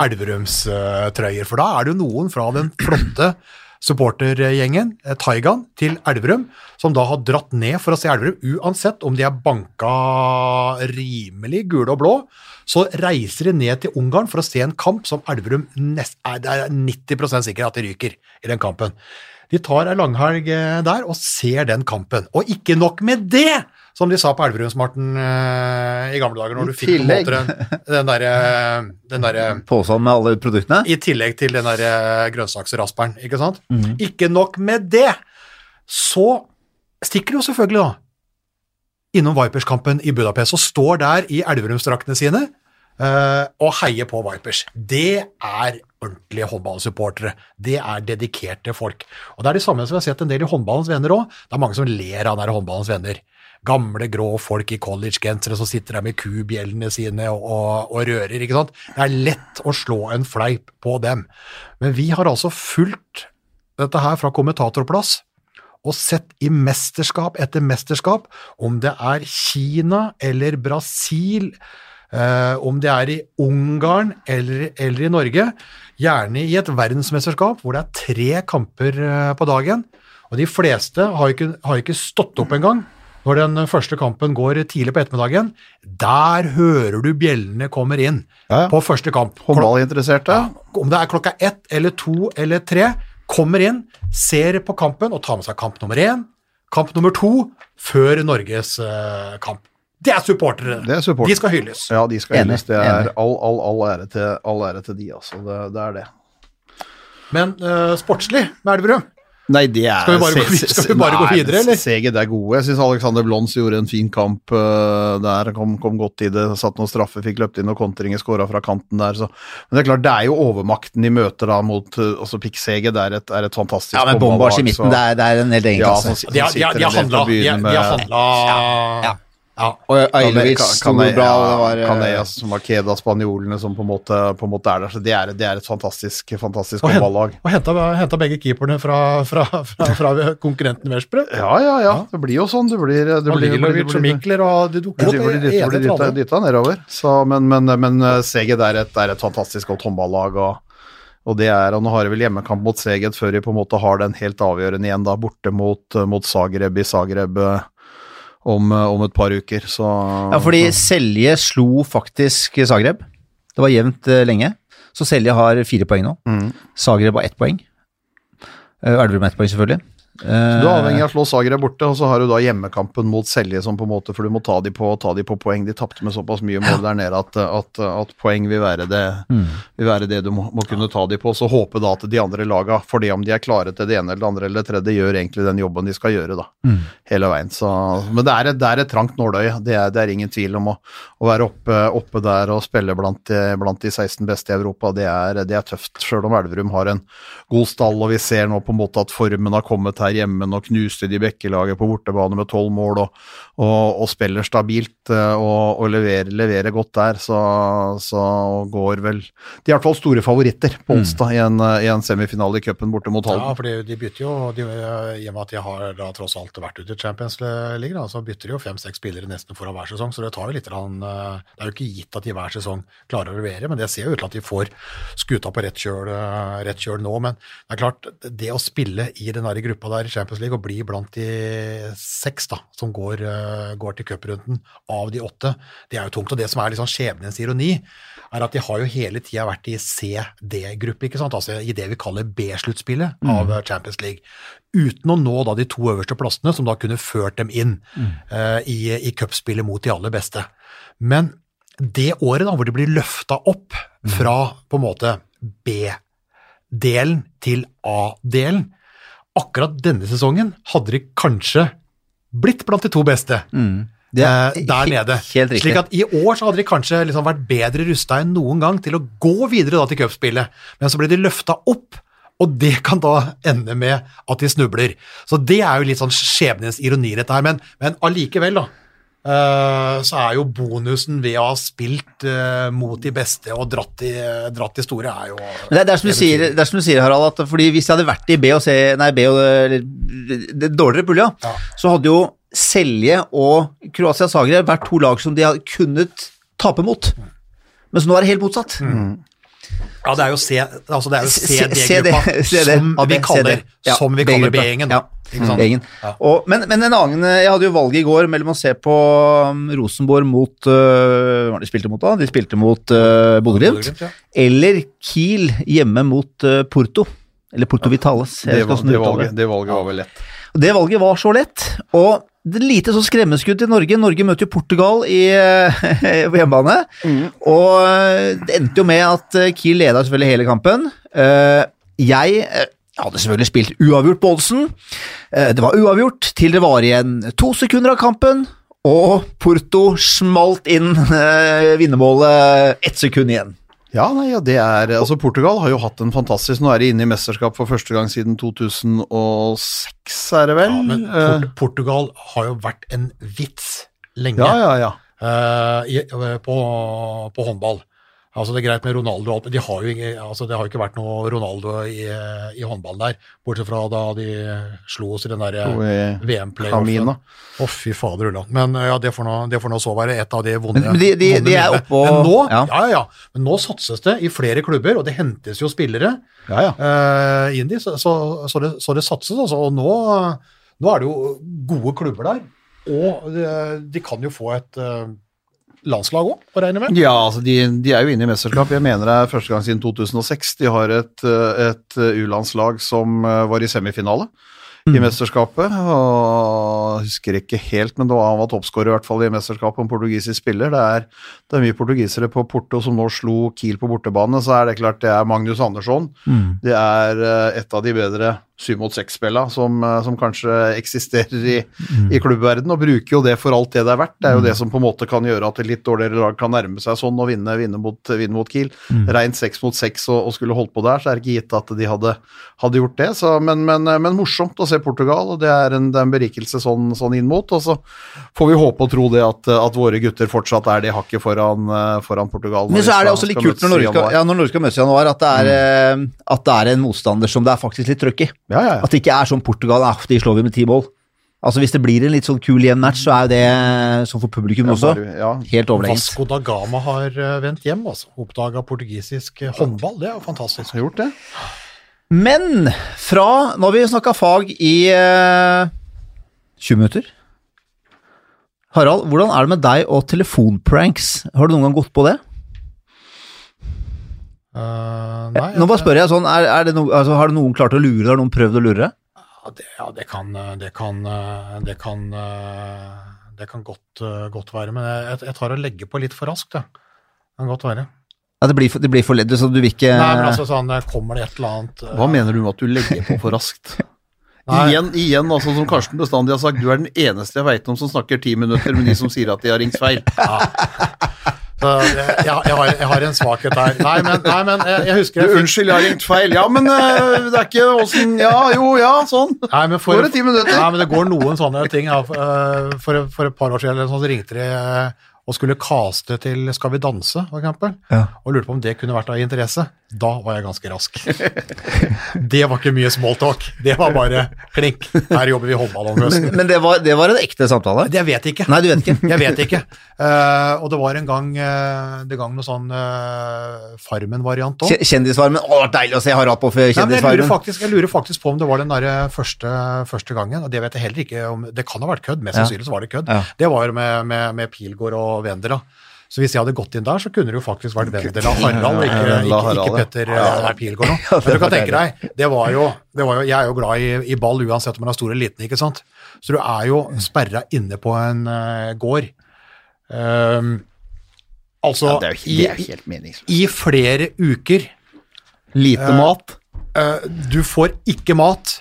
Elverumstrøyer. For da er det jo noen fra den flotte supportergjengen, eh, Taigan, til Elverum, som da har dratt ned for å se Elverum. Uansett om de er banka rimelig gule og blå, så reiser de ned til Ungarn for å se en kamp som Elverum nest, det er 90% sikkert at de ryker i den kampen. De tar ei langhelg eh, der og ser den kampen. Og ikke nok med det, som de sa på Elverumsmarten uh, i gamle dager, når I du fikk måte den, derre den der, Posen med alle produktene. i tillegg til den der eh, grønnsaksrasperen, ikke sant? Mm. Ikke nok med det, Så stikker de jo selvfølgelig da innom Vipers-kampen i Budapest og står der i Elverumsdraktene sine uh, og heier på Vipers. Det er ordentlige håndballsupportere. Det er dedikerte folk. Og det er de samme som vi har sett en del i Håndballens venner òg. Det er mange som ler av den der Håndballens venner. Gamle, grå folk i collegegensere som sitter der med kubjellene sine og, og, og rører. ikke sant? Det er lett å slå en fleip på dem. Men vi har altså fulgt dette her fra kommentatorplass og sett i mesterskap etter mesterskap, om det er Kina eller Brasil, eh, om det er i Ungarn eller, eller i Norge, gjerne i et verdensmesterskap hvor det er tre kamper eh, på dagen, og de fleste har ikke, har ikke stått opp engang når den første kampen går tidlig på ettermiddagen. Der hører du bjellene kommer inn Ja, ja. på første kamp. Håndballinteresserte. Om det er klokka ett eller to eller tre, kommer inn, ser på kampen og tar med seg kamp nummer én, kamp nummer to, før Norges uh, kamp. Det er supportere. Det er supportere. De skal hylles. Ja, de skal hylles. Det er all, all, all, ære til, all ære til de, altså. Det, det er det. Men uh, sportslig med Elverum Nei, det er Skal vi bare gå skal vi bare gå nei, videre, eller? Seget er gode. Jeg syns Alexander Blons gjorde en fin kamp uh, der. Kom, kom godt i det. Satt noen straffer, fikk løpt inn noen kontringer, skåra fra kanten der. Så. Men det er klart, det er jo overmakten de møter da mot uh, altså Pikkseget. Det er et, er et fantastisk Ja, men Bombars i midten, det er, det er en helt egen Ja, som, som De har, handla. De har, de har handla Ja. Ja. Og Ailovic sto bra, det ja, var eh, Canellas, Makeda, spanjolene som på en måte, på en måte er der. Så det er, det er et fantastisk, fantastisk håndballag. Og henta, begge keeperne fra, fra, fra, fra konkurrenten Veszprem. Ja, ja, ja. Det blir jo sånn. Det blir, det blir, det Mikler og det dukker opp ene blir dytta, nedover. Så, men men, men Seged Seget er et, er et fantastisk godt håndballag. Og, og det er, og nå har de vel hjemmekamp mot Seget før de på en måte har den helt avgjørende igjen, da borte mot, uh, mot Zagreb i Zagreb uh, om, uh, om et par uker. Så, Ja, fordi Selje slo faktisk Zagreb. Det var jevnt eh, lenge. Så Selje har fire poeng nå. Mm. Zagreb har ett poeng. Eh, Elverum har ett poeng, selvfølgelig. Du er avhengig Eh, av å slå Zagreb borte, og så har du da hjemmekampen mot Selje som på en måte, for du må ta de på, ta de på poeng. De tapte med såpass mye mål der nede at, at, at poeng vil være det, Mm. vil være det du må, må kunne ta de på. Så håpe da at de andre laga, fordi om de er klare til det ene eller det andre eller det tredje, gjør egentlig den jobben de skal gjøre, da. Mm. Hele veien. Så, men det er, et, det er et trangt nåløye. Det er, det er ingen tvil om å, å være oppe, oppe der og spille blant blant de 16 beste i Europa. Det er, det er tøft, sjøl om Elverum har en god stall, og vi ser nå på en måte at formen har kommet her hjemme. og knuste de Bekkelaget på bortebane med tolv mål og, og, og spiller stabilt eh, og, og leverer, leverer godt der. Så, så går vel De er i hvert fall store favoritter på onsdag i, en, eh, i en semifinale i cupen borte mot Ja, for de, bytter jo, de, I og med at de har da tross alt vært ute i Champions League, da, så bytter de jo fem-seks spillere nesten foran hver sesong. Så det tar jo litt eh, Det er jo ikke gitt at de hver sesong klarer å levere, men det ser jo ut til at de får skuta på rett kjøl, eh, rett kjøl nå. Men det er klart, det å spille i den der gruppa der i Champions League og bli blant de seks da, som går, eh, går til cuprunden av de åtte, det er jo tungt. Og det som er liksom skjebnens ironi, er at de har jo hele tida vært i CD-gruppe, altså i det vi kaller B-sluttspillet av mm. Champions League. Uten å nå da de to øverste plassene, som da kunne ført dem inn eh, i, i cupspillet mot de aller beste. Men det året da, hvor de blir løfta opp fra på en måte B-delen til A-delen, akkurat denne sesongen hadde de kanskje blitt blant de to beste det er eh, der nede. Slik at i år så hadde de kanskje liksom vært bedre rusta enn noen gang til å gå videre da til cupspillet, men så ble de løfta opp. Og det kan da ende med at de snubler. Så det er jo litt sånn skjebnens ironi, dette her. Men, men allikevel, da. Eh, så er jo bonusen ved å ha spilt eh, mot de beste og dratt de, dratt de store, er jo Det, det, er som du sier, det er som du sier, Harald, at fordi hvis jeg hadde vært i B og C, nei, B og eller, det dårligere pulja, Ja. så hadde jo Selje og Kroatia Zagreb vært to lag som de hadde kunnet tape mot. Mens nå er det helt motsatt. Ja, det er jo C, altså det er jo CD-gruppa, CD, CD, som vi kaller, Ja, kaller. B-gjengen. Ja. Og, men, men en annen Jeg hadde jo valget i går mellom å se på um, Rosenborg mot uh, Hva de spilte mot da? De spilte mot uh, Bodø-Glimt. Ja. Eller Kiel hjemme mot uh, Porto. Eller Porto Vitales. Det, var- det, valget, det valget var vel lett. Det valget var så lett. Og det er lite sånn skremmeskudd i Norge. Norge møter jo Portugal i, på hjemmebane. Og eh, det endte jo med at eh, Kiel leda selvfølgelig hele kampen. Eh, Jeg eh, hadde selvfølgelig spilt uavgjort på oddsen. Eh, Det var uavgjort til det var igjen to sekunder av kampen, og Porto smalt inn eh, vinnermålet ett sekund igjen. Ja, nei, ja, det er Altså, Portugal har jo hatt en fantastisk Nå er de inne i mesterskap for første gang siden 2006, er det vel? Ja, men Eh, Port Portugal har jo vært en vits lenge ja, ja, ja. Uh, i, på, på håndball. Altså Det er greit med Ronaldo, alt, de har jo, ikke- altså det har jo ikke vært noe Ronaldo i, i håndballen der, bortsett fra da de slo oss i den der VM-playoffen. Å, Å, fy fader ulland. Men eh, ja, det får, nå, det får nå så være et av de vonde Men- de- de- vonde de er oppå, Men nå, ja. ja. Ja, Men nå satses det i flere klubber, og det hentes jo spillere Ja, ja. Uh, inn i, så, så, så, det, så det satses, altså. Og nå, nå er det jo gode klubber der. Og de, de kan jo få et eh, landslag òg, å regne med. Ja, altså de, de er jo inne i mesterskap. Jeg mener det er første gang siden 2006. De har et, eh, et eh, U-landslag som eh, var i semifinale i mesterskapet. Og jeg husker ikke helt, men det var, han var toppskårer i hvert fall i mesterskapet, en portugisisk spiller. Det er, det er mye portugisere på Porto som nå slo Kiel på bortebane, så er det klart det er Magnus Andersson. Det er et av de bedre syv mot seks-spilla som, eh, som kanskje eksisterer i, i klubbverden, og bruker jo det for alt det det er verdt. Det er jo det som på en måte kan gjøre at et litt dårligere lag kan nærme seg sånn og vinne, vinne, mot, vinne mot Kiel. Rent seks mot seks og, og skulle holdt på der, så er det ikke gitt at de hadde, hadde gjort det. Så, men, men, men morsomt å se Portugal, og det er en, det er en berikelse sånn, sånn inn mot. Og så får vi håpe og tro det at, at våre gutter fortsatt er det hakket foran, eh, foran Portugal. Men så er det også litt kult når Norge skal, ja, når Norge skal møtes i januar, at det, er, mm. at det er en motstander som det er faktisk litt trøkk i. Ja, ja, ja. At det ikke er sånn Portugal, ah, de slår vi med ti mål. Altså Hvis det blir en litt sånn kul jevn match, så er jo det sånn for publikum også. bare- ja. Helt overlegent. Vasco da Gama har eh, vendt hjem, altså. Oppdaga portugisisk eh, håndball. Det er jo fantastisk. Har gjort det? Men fra Nå har vi snakka fag i eh, 20 minutter. Harald, hvordan er det med deg og telefonpranks? Har du noen gang gått på det? Eh, nei, Nå bare spør jeg sånn, er, er det no, altså, Har noen klart å lure deg? Har noen prøvd å lure deg? Ja, det, ja, det kan eh, Det kan eh, Det kan, eh, det kan godt, eh, godt være. Men jeg, jeg tar og legger på litt for raskt. Det kan godt være. Ja, det, blir for, det blir for ledd, så du vil ikke Nei, men altså sånn, eh, kommer det et eller annet eh, Hva mener du med at du legger på for raskt? Igjen, igjen altså, som Karsten bestandig har sagt, du er den eneste jeg veit om som snakker ti minutter med de som sier at de har ringt feil. Så jeg, jeg, jeg, har, jeg har en svakhet her. Nei, men, nei, men jeg, jeg husker Du, jeg fikk unnskyld, jeg har ringt feil. Ja, men øh, det er ikke åssen Ja, jo, ja, sånn. Nei, men for, Går det ti minutter? Nei, men det går noen sånne ting. Ja. For, for, for et par år siden så ringte de eh, og skulle caste til Skal vi danse, for eksempel, Ja. og lurte på om det kunne vært av interesse. Da var jeg ganske rask. det var ikke mye smalltalk. Det var bare klink. Her jobber vi håndball om høsten. Men, men det, var, det var en ekte samtale? Det vet jeg ikke. Nei, du vet ikke? Jeg vet ikke. Uh, og det var en gang, uh, det gang noe sånn uh, Farmen-variant òg. Kjendisfarmen? Å, deilig å se Harald på for Nei, men jeg, lurer faktisk, jeg lurer faktisk på om det var den der første, første gangen, og det vet jeg heller ikke om Det kan ha vært kødd, mest sannsynlig så var det kødd. Ja. Det var med, med, med Pilgård og Vendela. Så hvis jeg hadde gått inn der, så kunne det jo faktisk vært Vendela Harald, ikke, ikke, Harald, ikke. Petter ja, Pilgård. nå. Men du kan tenke deg, det var jo, det var jo Jeg er jo glad i, i ball uansett om man er stor eller liten, ikke sant. Så du er jo sperra inne på en uh, gård. Um, altså Ja, det er jo det er helt meningsløst. i, I flere uker Lite mat. Uh, du får ikke mat,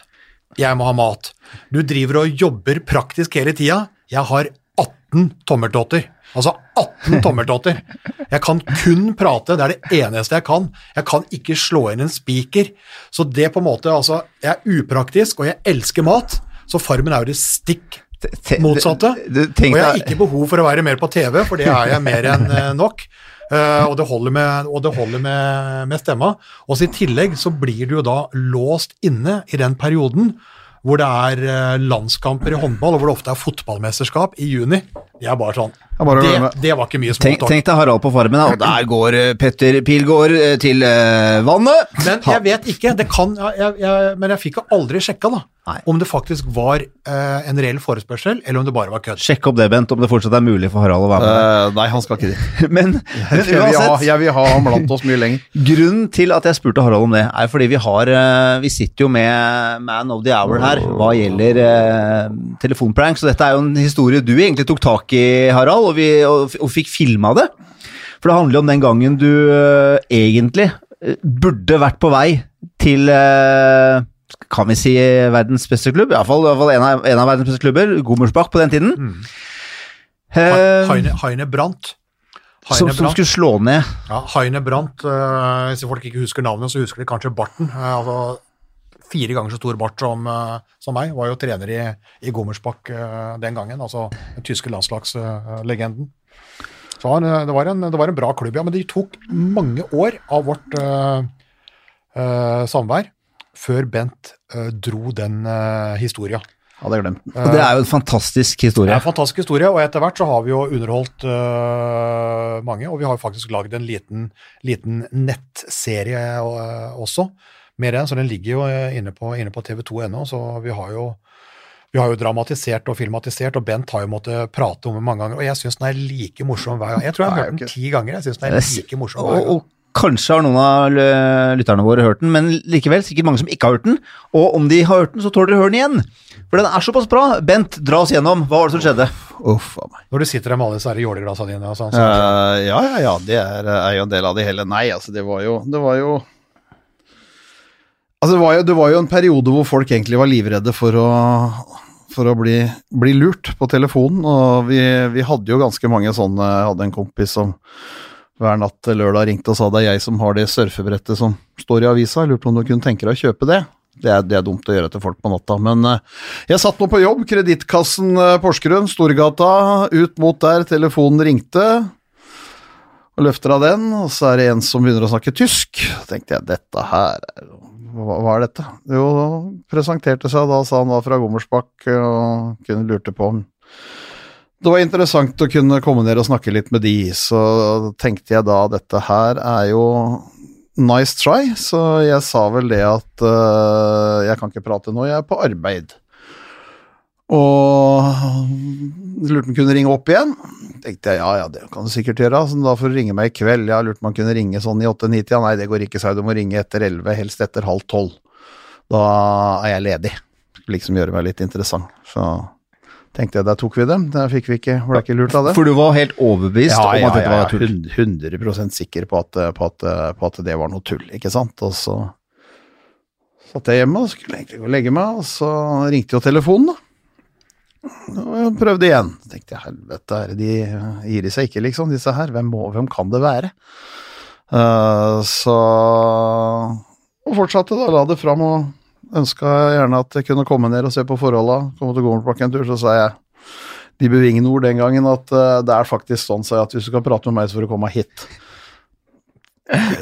jeg må ha mat. Du driver og jobber praktisk hele tida. Jeg har 18 tommeltotter. Altså 18 tommeltotter. Jeg kan kun prate, det er det eneste jeg kan. Jeg kan ikke slå inn en spiker. Så det på en måte, altså, jeg er upraktisk, og jeg elsker mat. Så Farmen er jo det stikk motsatte. og jeg har ikke behov for å være mer på TV, for det er jeg mer enn eh, nok. Uh, og det holder, med, og det holder med, med stemma. Og I tillegg så blir du jo da låst inne i den perioden hvor det er eh, landskamper i håndball, og hvor det ofte er fotballmesterskap i juni. Det er bare sånn. Det, det var ikke mye Tenk, småtalk. tenk deg Harald på Farmen, og der går eh, Petter Pilgaard eh, til eh, vannet. Men jeg vet ikke, det kan, jeg, jeg, men jeg fikk jo aldri sjekka da, Nei. om det faktisk var uh, en reell forespørsel, eller om det bare var kødd. Sjekk opp det, Bent, om det fortsatt er mulig for Harald å være med. Uh, nei, han skal ikke det. Men, men Jeg vil, ha, uansett, jeg vil ha ham blant oss mye lenger. grunnen til at jeg spurte Harald om det, er fordi vi har uh, Vi sitter jo med Man of the Hour her hva gjelder telefonprank, så dette er jo en historie du egentlig tok tak i, Harald, og, vi, og, og fikk filma det. For det handler jo om den gangen du uh, egentlig uh, burde vært på vei til uh, kan vi si, verdens beste klubb. Iallfall en, av- en av verdens beste klubber. Gommersbach på den tiden. Mm. Heine, Heine Brandt. som, som skulle slå ned Ja, Heine Brandt, Uh, hvis folk ikke husker navnet, så husker de kanskje barten. Uh, altså, fire ganger så stor bart som, eh, som meg, var jo trener i, i Gommersbach eh, den gangen, altså den tyske landslagslegenden. Så det, var en, det var en bra klubb, ja, men det tok mange år av vårt uh, uh, samvær før Bent uh, dro den uh, historia. Hadde jeg glemt. Og det er jo en fantastisk historie. Det er en fantastisk historie, og etter hvert så har vi jo underholdt uh, mange. Og vi har jo faktisk lagd en liten, liten nettserie uh, også med den, så den ligger jo øh, inne på, inne på tv2.no. Så vi har jo vi har jo dramatisert og filmatisert, og Bent har jo måttet prate om den mange ganger. Og jeg syns den er like morsom hver gang. Jeg tror jeg har hørt den ti ganger. Jeg synes den er like morsom hver gang. og kanskje har noen av lytterne våre hørt den, men likevel sikkert mange som ikke har hørt den. Og om de har hørt den, så tåler de å høre den igjen. For den er såpass bra. Bent, dra oss gjennom. Hva var det som skjedde? Uff a meg. Når du sitter der med alle disse jåleglassene dine og sånn. Så, Uh, ja, ja, ja, det er, er jo en del av det hele. Nei, altså, det var jo Det var jo Altså, det var jo, det var jo en periode hvor folk egentlig var livredde for å, for å bli, bli lurt på telefonen, og vi, vi hadde jo ganske mange sånne Jeg hadde en kompis som hver natt lørdag ringte og sa det er jeg som har det surfebrettet som står i avisa, jeg lurte på om du kunne tenke deg å kjøpe det. Det er, det er dumt å gjøre til folk på natta, men eh, jeg satt nå på jobb, Kredittkassen eh, Porsgrunn, Storgata, ut mot der, telefonen ringte, og løfter av den, og så er det en som begynner å snakke tysk. Så tenkte jeg, dette her er hva, hva er dette? Jo, presenterte seg da, sa han var fra Gommersbakk og kunne lurte på om det var interessant å kunne komme ned og snakke litt med de, så tenkte jeg da dette her er jo nice try, så jeg sa vel det at uh, jeg kan ikke prate nå, jeg er på arbeid. Og lurte om han kunne ringe opp igjen. Tenkte jeg ja, ja, det kan du sikkert gjøre. Så da får du ringe meg i kveld. Ja, lurte om han kunne ringe sånn i 8-9-tida. Nei, det går ikke, sa jeg. Du må ringe etter 11, helst etter halv tolv. Da er jeg ledig. Skulle liksom gjøre meg litt interessant. Så tenkte jeg, der tok vi dem. Der fikk vi ikke, ble ikke lurt av det. For du var helt overbevist om at dette var tull. Hund- 100 sikker på at, på, at, på at det var noe tull, ikke sant. Og så satt jeg hjemme og skulle egentlig gå og legge meg, og så ringte jo telefonen, da. Og prøvde igjen. Så tenkte jeg helvete, de gir de seg ikke, liksom, disse her? Hvem, må, hvem kan det være? Uh, så Og fortsatte, da. La det fram og ønska gjerne at jeg kunne komme ned og se på forholda. Komme til Gommelbakken en tur, så sa jeg de bevingende ord den gangen at uh, det er faktisk sånn jeg, at hvis du skal prate med meg, så får du komme hit.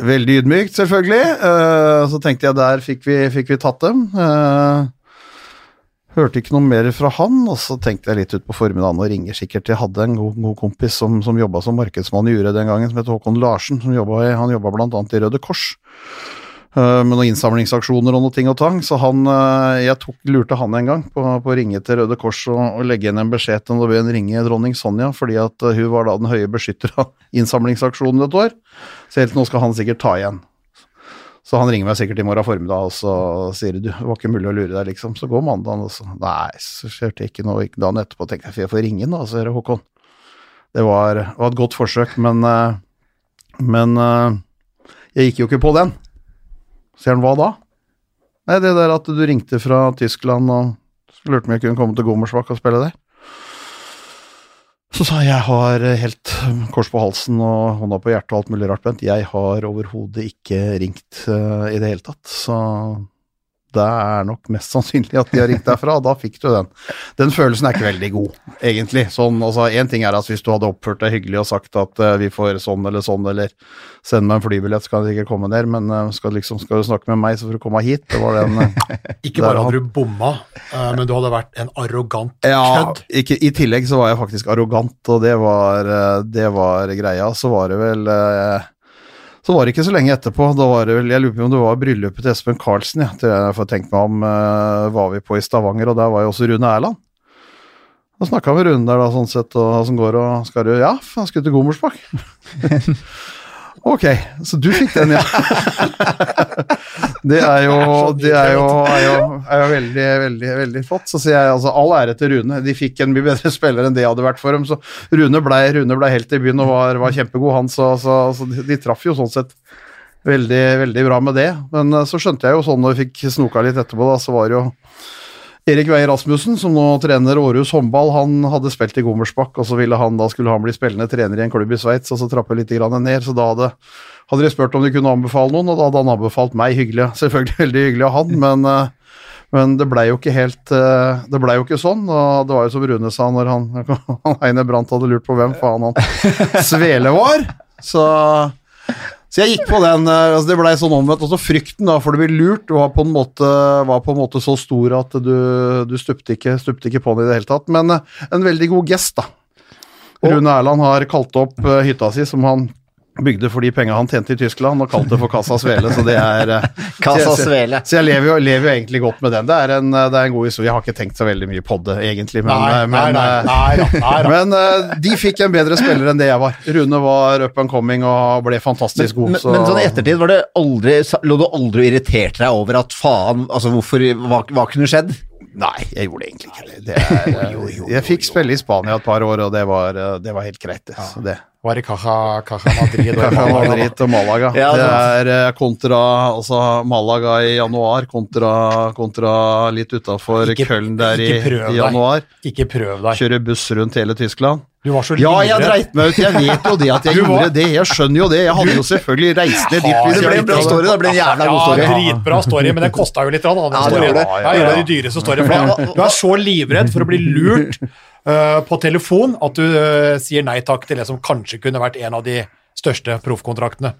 Veldig ydmykt, selvfølgelig. Uh, så tenkte jeg der fikk vi, fikk vi tatt dem. Eh, hørte ikke noe mer fra han, og så tenkte jeg litt ut på formiddagen og ringer sikkert. Jeg hadde en god, god kompis som, som jobba som markedsmann i Ure den gangen, som het Håkon Larsen. Som jobbet, han jobba annet i Røde Kors. eh, med noen innsamlingsaksjoner og noe ting og tang, så han, eh, jeg tok, lurte han en gang på, på å ringe til Røde Kors og, og legge igjen en beskjed til be en ringe dronning Sonja, fordi at eh, hun var da den høye beskytter av innsamlingsaksjonen et år. Så helt nå skal han sikkert ta igjen. Så han ringer meg sikkert i morgen formiddag, og så sier du, det var ikke mulig å lure deg, liksom. Så går mandagen, og så Nei, så skjedde ikke noe. Ikke dagen etterpå tenkte jeg, jeg får ringe da, så er Håkon. Det var, var et godt forsøk, men eh, Men eh, jeg gikk jo ikke på den. Sier han hva da? Nei, det der at du ringte fra Tyskland og lurte om jeg kunne komme til Gommersbakk og spille der. Så sa jeg jeg har helt kors på halsen og hånda på hjertet og alt mulig rart, Bent. Jeg har overhodet ikke ringt uh, i det hele tatt, så det er nok mest sannsynlig at de har ringt derfra, da fikk du den. Den følelsen er ikke veldig god, egentlig. Sånn, altså, en ting er at hvis du hadde oppført deg hyggelig og sagt at uh, vi får sånn eller sånn, eller send meg en flybillett, så kan jeg ikke komme ned, men uh, skal, liksom, skal du snakke med meg, så får du komme hit. Det var den uh, Ikke bare hadde du bomma, men du hadde vært en arrogant Ja, kødd. ikke, i tillegg så var jeg faktisk arrogant, og det var, det var greia. Så var det vel Så var det ikke så lenge etterpå. Da var det vel, Jeg lurer på om det var bryllupet til Espen Karlsen, ja. Til jeg får tenkt meg om, uh, var vi på i Stavanger, og der var jo også Rune Erland. Da snakka vi med Rune der, da, sånn sett, og åssen går og Skal du Ja, han skulle til Gommersbakk. ok, så du fikk den, ja. det er jo, det er jo, er jo, er jo veldig, veldig, veldig flott. Så sier jeg altså all ære til Rune. De fikk en mye bedre spiller enn det hadde vært for dem. Så Rune blei Rune ble helt i byen og var, var kjempegod, han. Så, så, så de, de traff jo sånn sett veldig, veldig bra med det. Men eh, så skjønte jeg jo sånn når vi fikk snoka litt etterpå, da, så var det jo Erik Weier Rasmussen, som nå trener Århus håndball, han hadde spilt i Gommersbakk, og så ville han, da skulle han bli spillende trener i en klubb i Sveits, og så trappe litt ned. Så da hadde, hadde de spurt om de kunne anbefale noen, og da hadde han anbefalt meg. Hyggelig, selvfølgelig veldig hyggelig av han, men, eh, men det blei jo ikke helt eh, Det blei jo ikke sånn. Og det var jo som Rune sa når han, han Heine Brandt hadde lurt på hvem faen han Svele var. Så så jeg gikk på den, eh, altså det blei sånn omvendt. Altså frykten da, for det blir lurt var på en måte, var på en måte så stor at du, du stupte, ikke, stupte ikke på den i det hele tatt. Men eh, en veldig god gest, da. Rune Erland har kalt opp eh, hytta si, som han bygde for de penga han tjente i Tyskland, og kalte det for Casa Svele, så det er eh, Casa så jeg- Svele. Så jeg lever jo, lever jo egentlig godt med den. Det er, en, det er en god historie. Jeg har ikke tenkt så veldig mye på det, egentlig, men, Nei, eh, men, nei, eh, nei, men eh, de fikk en bedre spiller enn det jeg var. Rune var up and coming og ble fantastisk god. Men, men sånn i ettertid, var det aldri, lå du aldri og irriterte deg over at faen, altså hvorfor, hva, hva kunne skjedd? Nei, jeg gjorde egentlig ikke det. det er, eh, jeg fikk spille i Spania et par år, og det var, eh, det var helt greit. Det. Ja. det. Var det Caja, Caja Madrid og Caja Madrid og Malaga. Ja, det er eh, kontra altså Malaga i januar kontra, kontra litt utafor Köln der i, i januar. Ikke prøv deg. Kjøre buss rundt hele Tyskland. Du var så Ja, jeg dreit meg ut. Jeg vet jo det at jeg gjorde det. Jeg skjønner jo det. Jeg hadde jo selvfølgelig reist ned dit. Det ble en bra story, det ble en jævla god story. Ja, dritbra story, men den kosta jo litt. Den Ja, det er gjorde det. Ja, en av de dyreste storyene. Du er så livredd for å bli lurt eh, på telefon at du eh, sier nei takk til det som kanskje kunne vært en av de største proffkontraktene.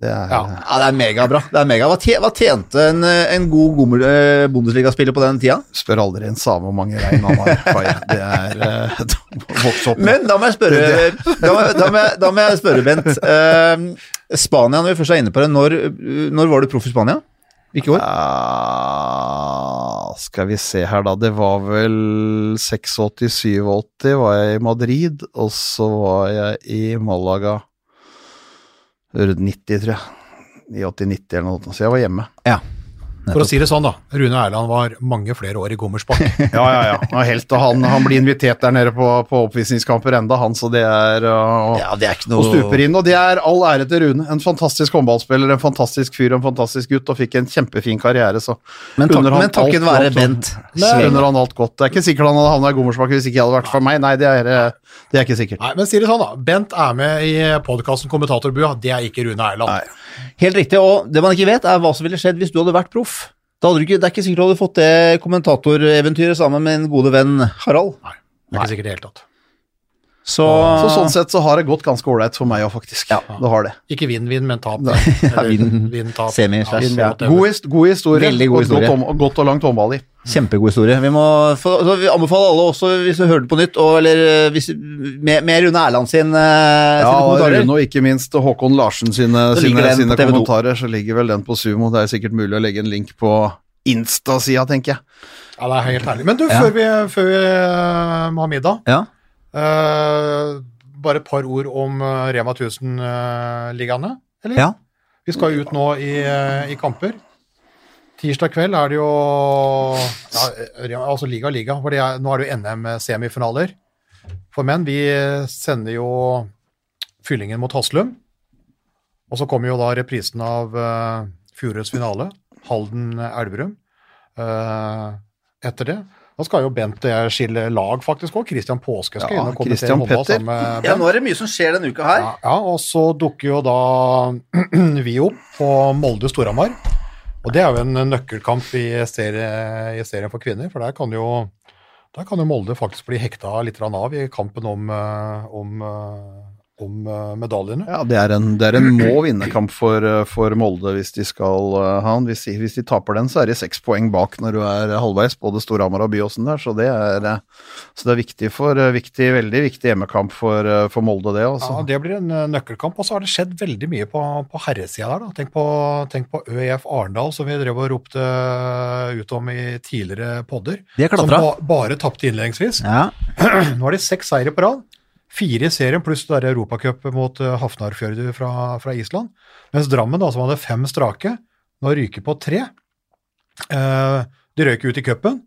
Det er, Ja. Ja, det er megabra. Det er mega. Hva, hva tjente en, eh, en god eh, Bundesliga-spiller på den tida? Spør aldri en same hvor mange rein han har. Det er uh, Vokse opp. Men da må jeg spørre, da må, da må, jeg, da må jeg spørre Bent. Eh, Spania, når vi først er inne på det, når, når var du proff i Spania? Hvilke år? Uh, skal vi se her, da. Det var vel 86-87 var jeg i Madrid, og så var jeg i Malaga rundt 90, tror jeg. I 80-90 eller noe sånt. Så jeg var hjemme. Ja. For å si det sånn, da. Rune Erland var mange flere år i Gommersbakk. Ja, ja, ja. Er helt, og han, han blir invitert der nede på, på oppvisningskamper enda, han, så det er og, ja, det er ikke og stuper inn. Og det er all ære til Rune. En fantastisk håndballspiller, en fantastisk fyr, en fantastisk gutt, og fikk en kjempefin karriere, så Men, tak, unner han men takket være Bent unner han alt godt. Det er ikke sikkert han hadde havna i Gommersbakk hvis ikke jeg hadde vært for meg. Nei, det er, eh, det er ikke sikkert. Nei, men si det sånn, da. Bent er med i podkasten Kommentatorbua. Det er ikke Rune Erland. Nei. Helt riktig, og det man ikke vet, er hva som ville skjedd hvis du hadde vært proff. Da hadde du ikke, det er ikke sikkert du hadde fått det kommentatoreventyret sammen med en gode venn Harald. Nei, Det er ikke sikkert i det hele tatt. Så, Så sånn sett så har det gått ganske ålreit for meg òg, faktisk. Det har det. Ikke vinn-vinn, men tap. Eller, Ja, vinn- semi slash, ja. whatever. God, god historie. Veldig god og historie. Godt, godt og langt håndball i. Kjempegod historie. Vi, må, få, så vi anbefaler alle også, hvis du hører den på nytt, og, eller eh, hvis, med, med Rune Erland sin, eh, Ja, sine kommentarer. Rune og ikke minst Håkon Larsen sine, sine, sine kommentarer. Så ligger vel den på Sumo. Det er sikkert mulig å legge en link på Insta-sida, tenker jeg. Ja, det er helt herlig. Men du, Ja. før vi, før vi eh, må ha middag Ja. uh, Bare et par ord om Rema 1000-ligaene, eller? ja. Vi skal ut nå i, i kamper. Tirsdag kveld er det jo ja, altså liga liga, for det er, nå er det jo NM-semifinaler for menn. Vi sender jo fyllingen mot Haslum. Og så kommer jo da reprisen av uh, fjorårets finale, Halden-Elverum, uh, etter det. Da skal jo Bent og jeg skille lag faktisk òg. Christian Påske skal Ja, inn og kommentere håndball sammen med ja, nå er det mye som skjer denne uka her. Ja, ja, og så dukker jo da vi opp på Molde-Storhamar. Og det er jo en nøkkelkamp i, serie, i serien for kvinner, for der kan jo, der kan jo Molde faktisk bli hekta litt av i kampen om, eh, om, eh, om eh, medaljene. Ja, det er en, det er en må-vinne-kamp for, eh, for Molde hvis de skal eh, ha den. Hvis de, hvis de taper den, så er de seks poeng bak når du er halvveis, både Storhamar og Byåsen der, så det er, så det er viktig for, viktig, veldig viktig hjemmekamp for, for Molde, det Også. Ja, altså. Det blir en nøkkelkamp. Og så har det skjedd veldig mye på, på herresida der. da. Tenk på, tenk på ØIF Arendal, som vi drev og ropte ut om i tidligere podder. De er Som klatra. ba, bare tapte innledningsvis. Ja. Nå har de seks seire på rad. Fire i serien pluss Europacup mot uh, Hafnarfjörður fra, fra Island. Mens Drammen, da, som hadde fem strake, nå ryker på tre. Eh, de røyk ut i cupen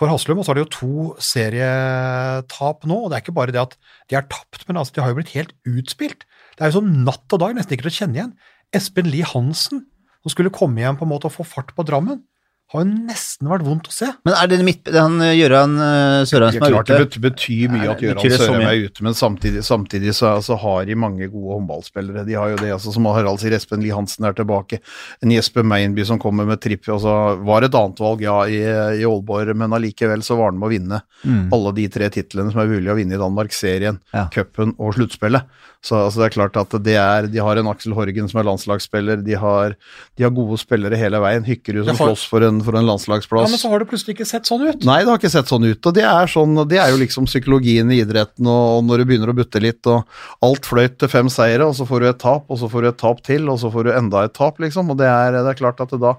for Haslum, og så har de jo to serietap nå. og Det er ikke bare det at de er tapt, men altså, de har jo blitt helt utspilt. Det er jo som natt og dag, nesten ikke til å kjenne igjen. Espen Lie Hansen, som skulle komme igjen på en måte og få fart på Drammen, har jo nesten vært vondt å se. Men er det midt, det han eh, Gøran eh, Sørheim Det som er ute? det betyr mye at Gøran Sørheim er ute, men samtidig, samtidig så, altså, har de mange gode håndballspillere. De har jo det, altså, som Harald sier, Espen Lie Hansen er tilbake. En Jesper Meinby som kommer med tripp. Altså, var et annet valg, ja, i, i Aalborg, men allikevel så var han med å vinne Mm. alle de tre titlene som er mulig å vinne i Danmark. Serien, Ja. cupen og sluttspillet. Så altså, det er klart at det er, de har en Aksel Horgen som er landslagsspiller, de har, de har gode spillere hele veien. Hykkerud som slåss for en, for en landslagsplass. Ja, Men så har det plutselig ikke sett sånn ut. Nei, det har ikke sett sånn ut. og Det er, sånn, det er jo liksom psykologien i idretten, og når du begynner å butte litt, og alt fløyt til fem seire, og så får du et tap, og så får du et tap til, og så får du enda et tap, liksom. Og det er, det er klart at det da,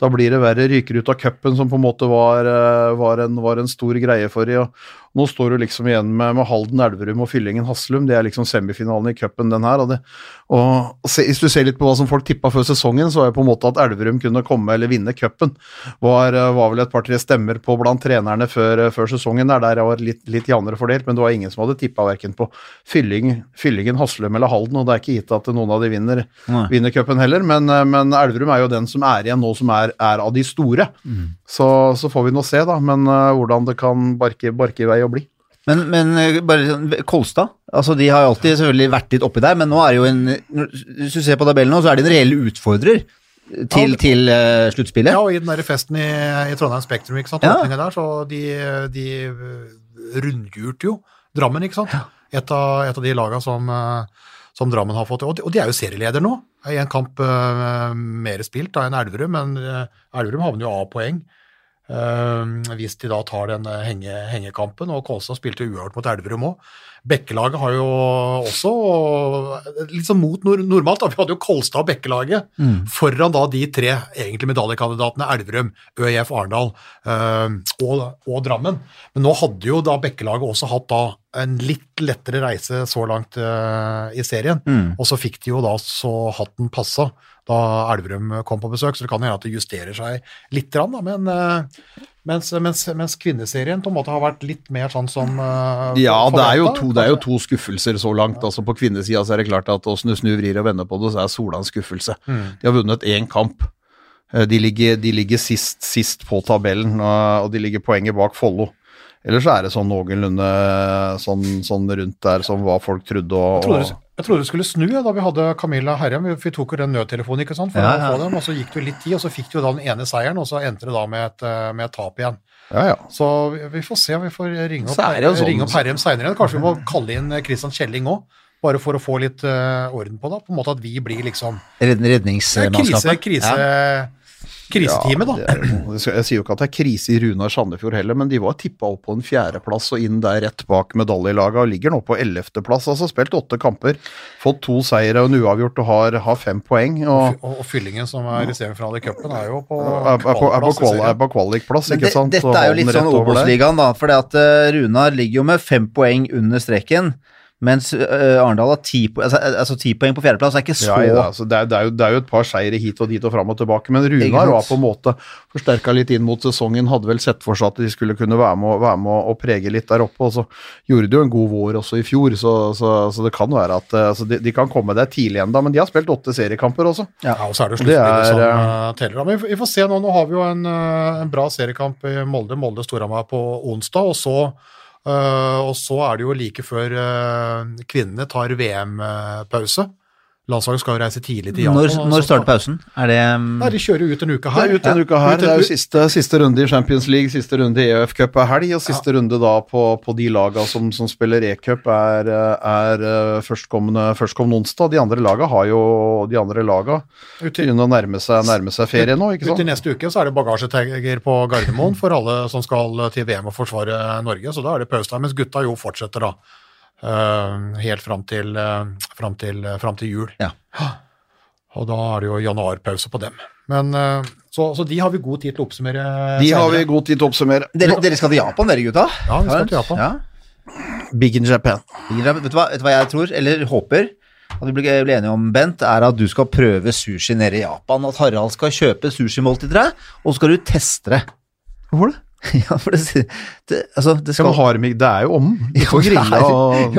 da blir det verre. Ryker ut av cupen, som på en måte var, eh, var, en, var en stor greie for dem. og nå står du liksom igjen med, med Halden, Elverum og Fyllingen Haslum. Det er liksom semifinalen i cupen, den her. Og, det, og se, hvis du ser litt på hva som folk tippa før sesongen, så er det på en måte at Elverum kunne komme eller vinne cupen. Var, eh, var vel et par-tre stemmer på blant trenerne før, før sesongen. Der, der var litt, litt jevnere fordelt, men det var ingen som hadde tippa verken på Fylling, Fyllingen, Haslum eller Halden. Og det er ikke gitt at noen av de vinner, Nei. vinner cupen heller, men, eh, men Elverum er jo den som er igjen nå, som er, er av de store. Så, så får vi nå se, da. Men uh, hvordan det kan barke, barke i vei og bli. Men, men eh, bare sånn, Kolstad, altså de har alltid selvfølgelig vært litt oppi der, men nå er jo en Hvis du ser på tabellen nå, så er de en reell utfordrer til, Ja, til eh, sluttspillet. Ja, og i den der festen i, i Trondheim Spektrum, ikke sant, Ja. der, så de, de eh, rundgjurte jo Drammen, ikke sant? Et, av, et av de laga som, som Drammen har fått. Og de, og de er jo serieleder nå, i en kamp uh, mer spilt da enn Elverum, men uh, Elverum havner jo av poeng. Eh, hvis de da tar den eh, henge, hengekampen, og Kolstad spilte jo uavgjort mot Elverum òg. Bekkelaget har jo også litt sånn mot nor normalt. da, Vi hadde jo Kolstad og Bekkelaget foran da de tre egentlig medaljekandidatene Elverum, ØIF Arendal eh, og, og Drammen. Men nå hadde jo da Bekkelaget også hatt da en litt lettere reise så langt eh, i serien. Mm. Og så fikk de jo da så hatten passa da Elverum kom på besøk, så det kan hende at det justerer seg litt, da, men eh, mens, mens, mens kvinneserien på en måte har vært litt mer sånn som uh, Ja, det er, jo to, det er jo to skuffelser så langt. altså På kvinnesida er det klart at åssen du snur, vrir og vender på det, så er Sola en skuffelse. Mm. De har vunnet én kamp. Eh, De ligger, de ligger sist, sist på tabellen, og og de ligger poenget bak Follo. Ellers så er det sånn noenlunde sånn, sånn rundt der som hva folk trodde. Og, Jeg trodde, jeg trodde det skulle snu ja, da vi hadde Camilla Herrem. Vi, vi tok jo den nødtelefonen ikke sant, for Ja, å få dem, og så gikk det jo litt tid, og så fikk de jo da den ene seieren, og så endte det da med et, eh, med et tap igjen. ja, ja. Så vi, får se, vi får ringe opp, Så sånn- ringe opp Herrem seinere igjen. Kanskje vi må kalle inn eh, Christian Kjelling òg, bare for å få litt eh, orden på det. På en måte at vi blir liksom Redningsmannskapet? Krise, krise, redningsmannskapet. Krise, kriseteamet, da. Ja, det er, jeg sier jo ikke at det er krise i Runar Sandefjord heller, men de var tippa opp på en fjerdeplass og inn der rett bak medaljelaget og ligger nå på ellevteplass. Altså spilt åtte kamper, fått to seire og en uavgjort og har, har fem poeng. og Og, og Fyllingen, som er i semifinale i cupen, er jo på kvalikplass, ikke det, sant? dette er jo litt sånn. Obos-ligaen, da. For Runar ligger jo med fem poeng under streken, mens Arendal har ti, altså, altså ti poeng på fjerdeplass. Det er ikke så Ja, ja, altså det, er, det, er jo, det er jo et par seire hit og dit og fram og tilbake, men Runar var på en måte forsterka litt inn mot sesongen, hadde vel sett for seg at de skulle kunne være med, være med og prege litt der oppe, og så gjorde de jo en god vår også i fjor, så, så, så det kan være at altså de, de kan komme der tidlig ennå, men de har spilt åtte seriekamper også. Ja, og så er det jo sluttspillet som eh, teller. Men vi får- vi får se nå. Nå har vi jo en, en bra seriekamp i Molde, Molde-Storhamar på onsdag. Og så, og så er det jo like før eh, kvinnene tar VM-pause. Landslaget skal jo reise tidlig til Japan. Når, og når så- starter pausen? Er det um, Nei, De kjører jo ut en uke Det her. er ut denne uka her. Ut Det er jo siste, siste runde i Champions League, siste runde i EF Cup er helg, og siste runde da på, på de lagene som, som spiller E-cup er, er eh, førstkommende, førstkommende onsdag. De andre lagene har jo de andre lagene ut begynner å nærme seg, nærme seg ferie nå, ikke Ut Uti neste uke så er det bagasjetegger på Gardermoen for alle som skal til VM og forsvare Norge, så da er det pause der. Mens gutta jo fortsetter da helt fram til, eh, fram til, fram til jul. Ja. Og da er det jo januarpause på dem. Men, eh, så, så de har vi god tid til å oppsummere De har vi god tid til å oppsummere. dere, dere skal til Japan, dere gutta? Ja, vi skal til Japan. Ja. Big in Japan. Vet, du hva, vet du hva jeg tror, eller håper, at vi blir, blir enige om, Bent, er at du skal prøve sushi nede i Japan. At Harald skal kjøpe sushimåltid til deg, og så skal du teste det. Hvorfor det? Ja, for det, det, altså, det Skal ja, man ha dem i Det er jo om. Du får det grilla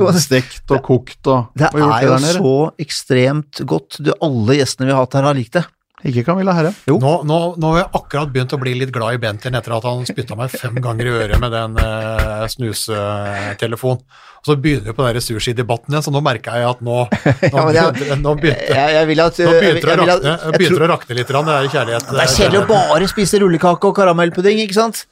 og stekt og kokt og, Det og gjort er jo der nede. så ekstremt godt. Du, alle gjestene vi har hatt her, har likt det. Ikke Camilla Herre. Jo. Nå, nå, nå har jeg akkurat begynt å bli litt glad i Bent etter at han spytta meg fem ganger i øret med den eh, snusetelefonen. Og så begynner vi på den sushidebatten igjen, så nå merker jeg at nå, nå, Ja, jeg- begynte, nå, begynte, Jeg, jeg at nå begynte det å jeg vil at- rakne, jeg det litt, det er kjærlighet. Det er kjedelig å bare spise rullekake og karamellpudding, ikke sant?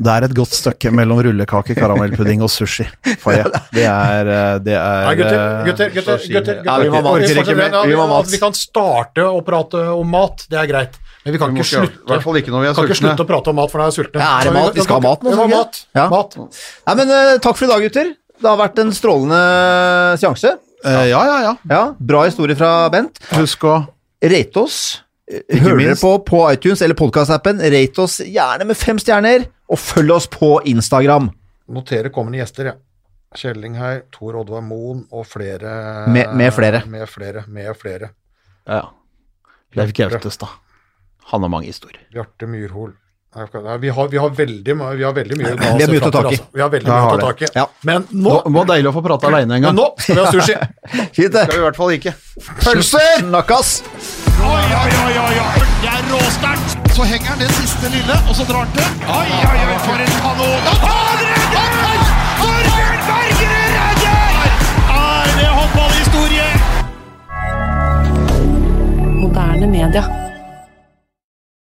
Det er et godt stykke mellom rullekake, karamellpudding og sushi. For jeg. Det er eh, Det er Nei, gutter, eh, gutter, gutter, gutter, Ja, vi må gutter. mat. Vi kan starte å prate om mat, det er greit. Men vi kan Vi ikke slutte I hvert fall ikke når vi kan ikke slutte å prate om mat, for da er jeg sulten. Ja, er det mat? Vi skal ha mat nå, mat. Ja. mat. Nei, men uh, takk for i dag, gutter. Det har vært en strålende seanse. Uh, ja, ja, ja. Ja, Bra historie fra Bent. Husk å Rate oss. Hører dere på på iTunes eller podkastappen, rate oss gjerne med fem stjerner, og følg oss på Instagram. Notere kommende gjester, ja. Kjelling her, Tor Oddvar Moen og flere Med- med flere. Med flere. Med flere. ja. Leif Gautestad. Han har mange historier. Bjarte Myrhol. Nei, Vi har, vi har veldig, vi har veldig mye Vi har mye å ta tak i. altså. Vi har veldig mye å ta tak i. Ja. Men Nå det var deilig å få prate aleine en men gang. nå skal vi ha sushi! Fint, det. Skal vi i hvert fall ikke. Pølser! Snakkes! Oi, oi, oi, oi, oi. Det er råsterkt. Så henger han det siste lille, og så drar han til. Oi, oi, oi, for en kanon. Han redder! Torbjørn Bergerud redder! Er det håndballhistorie? Moderne media.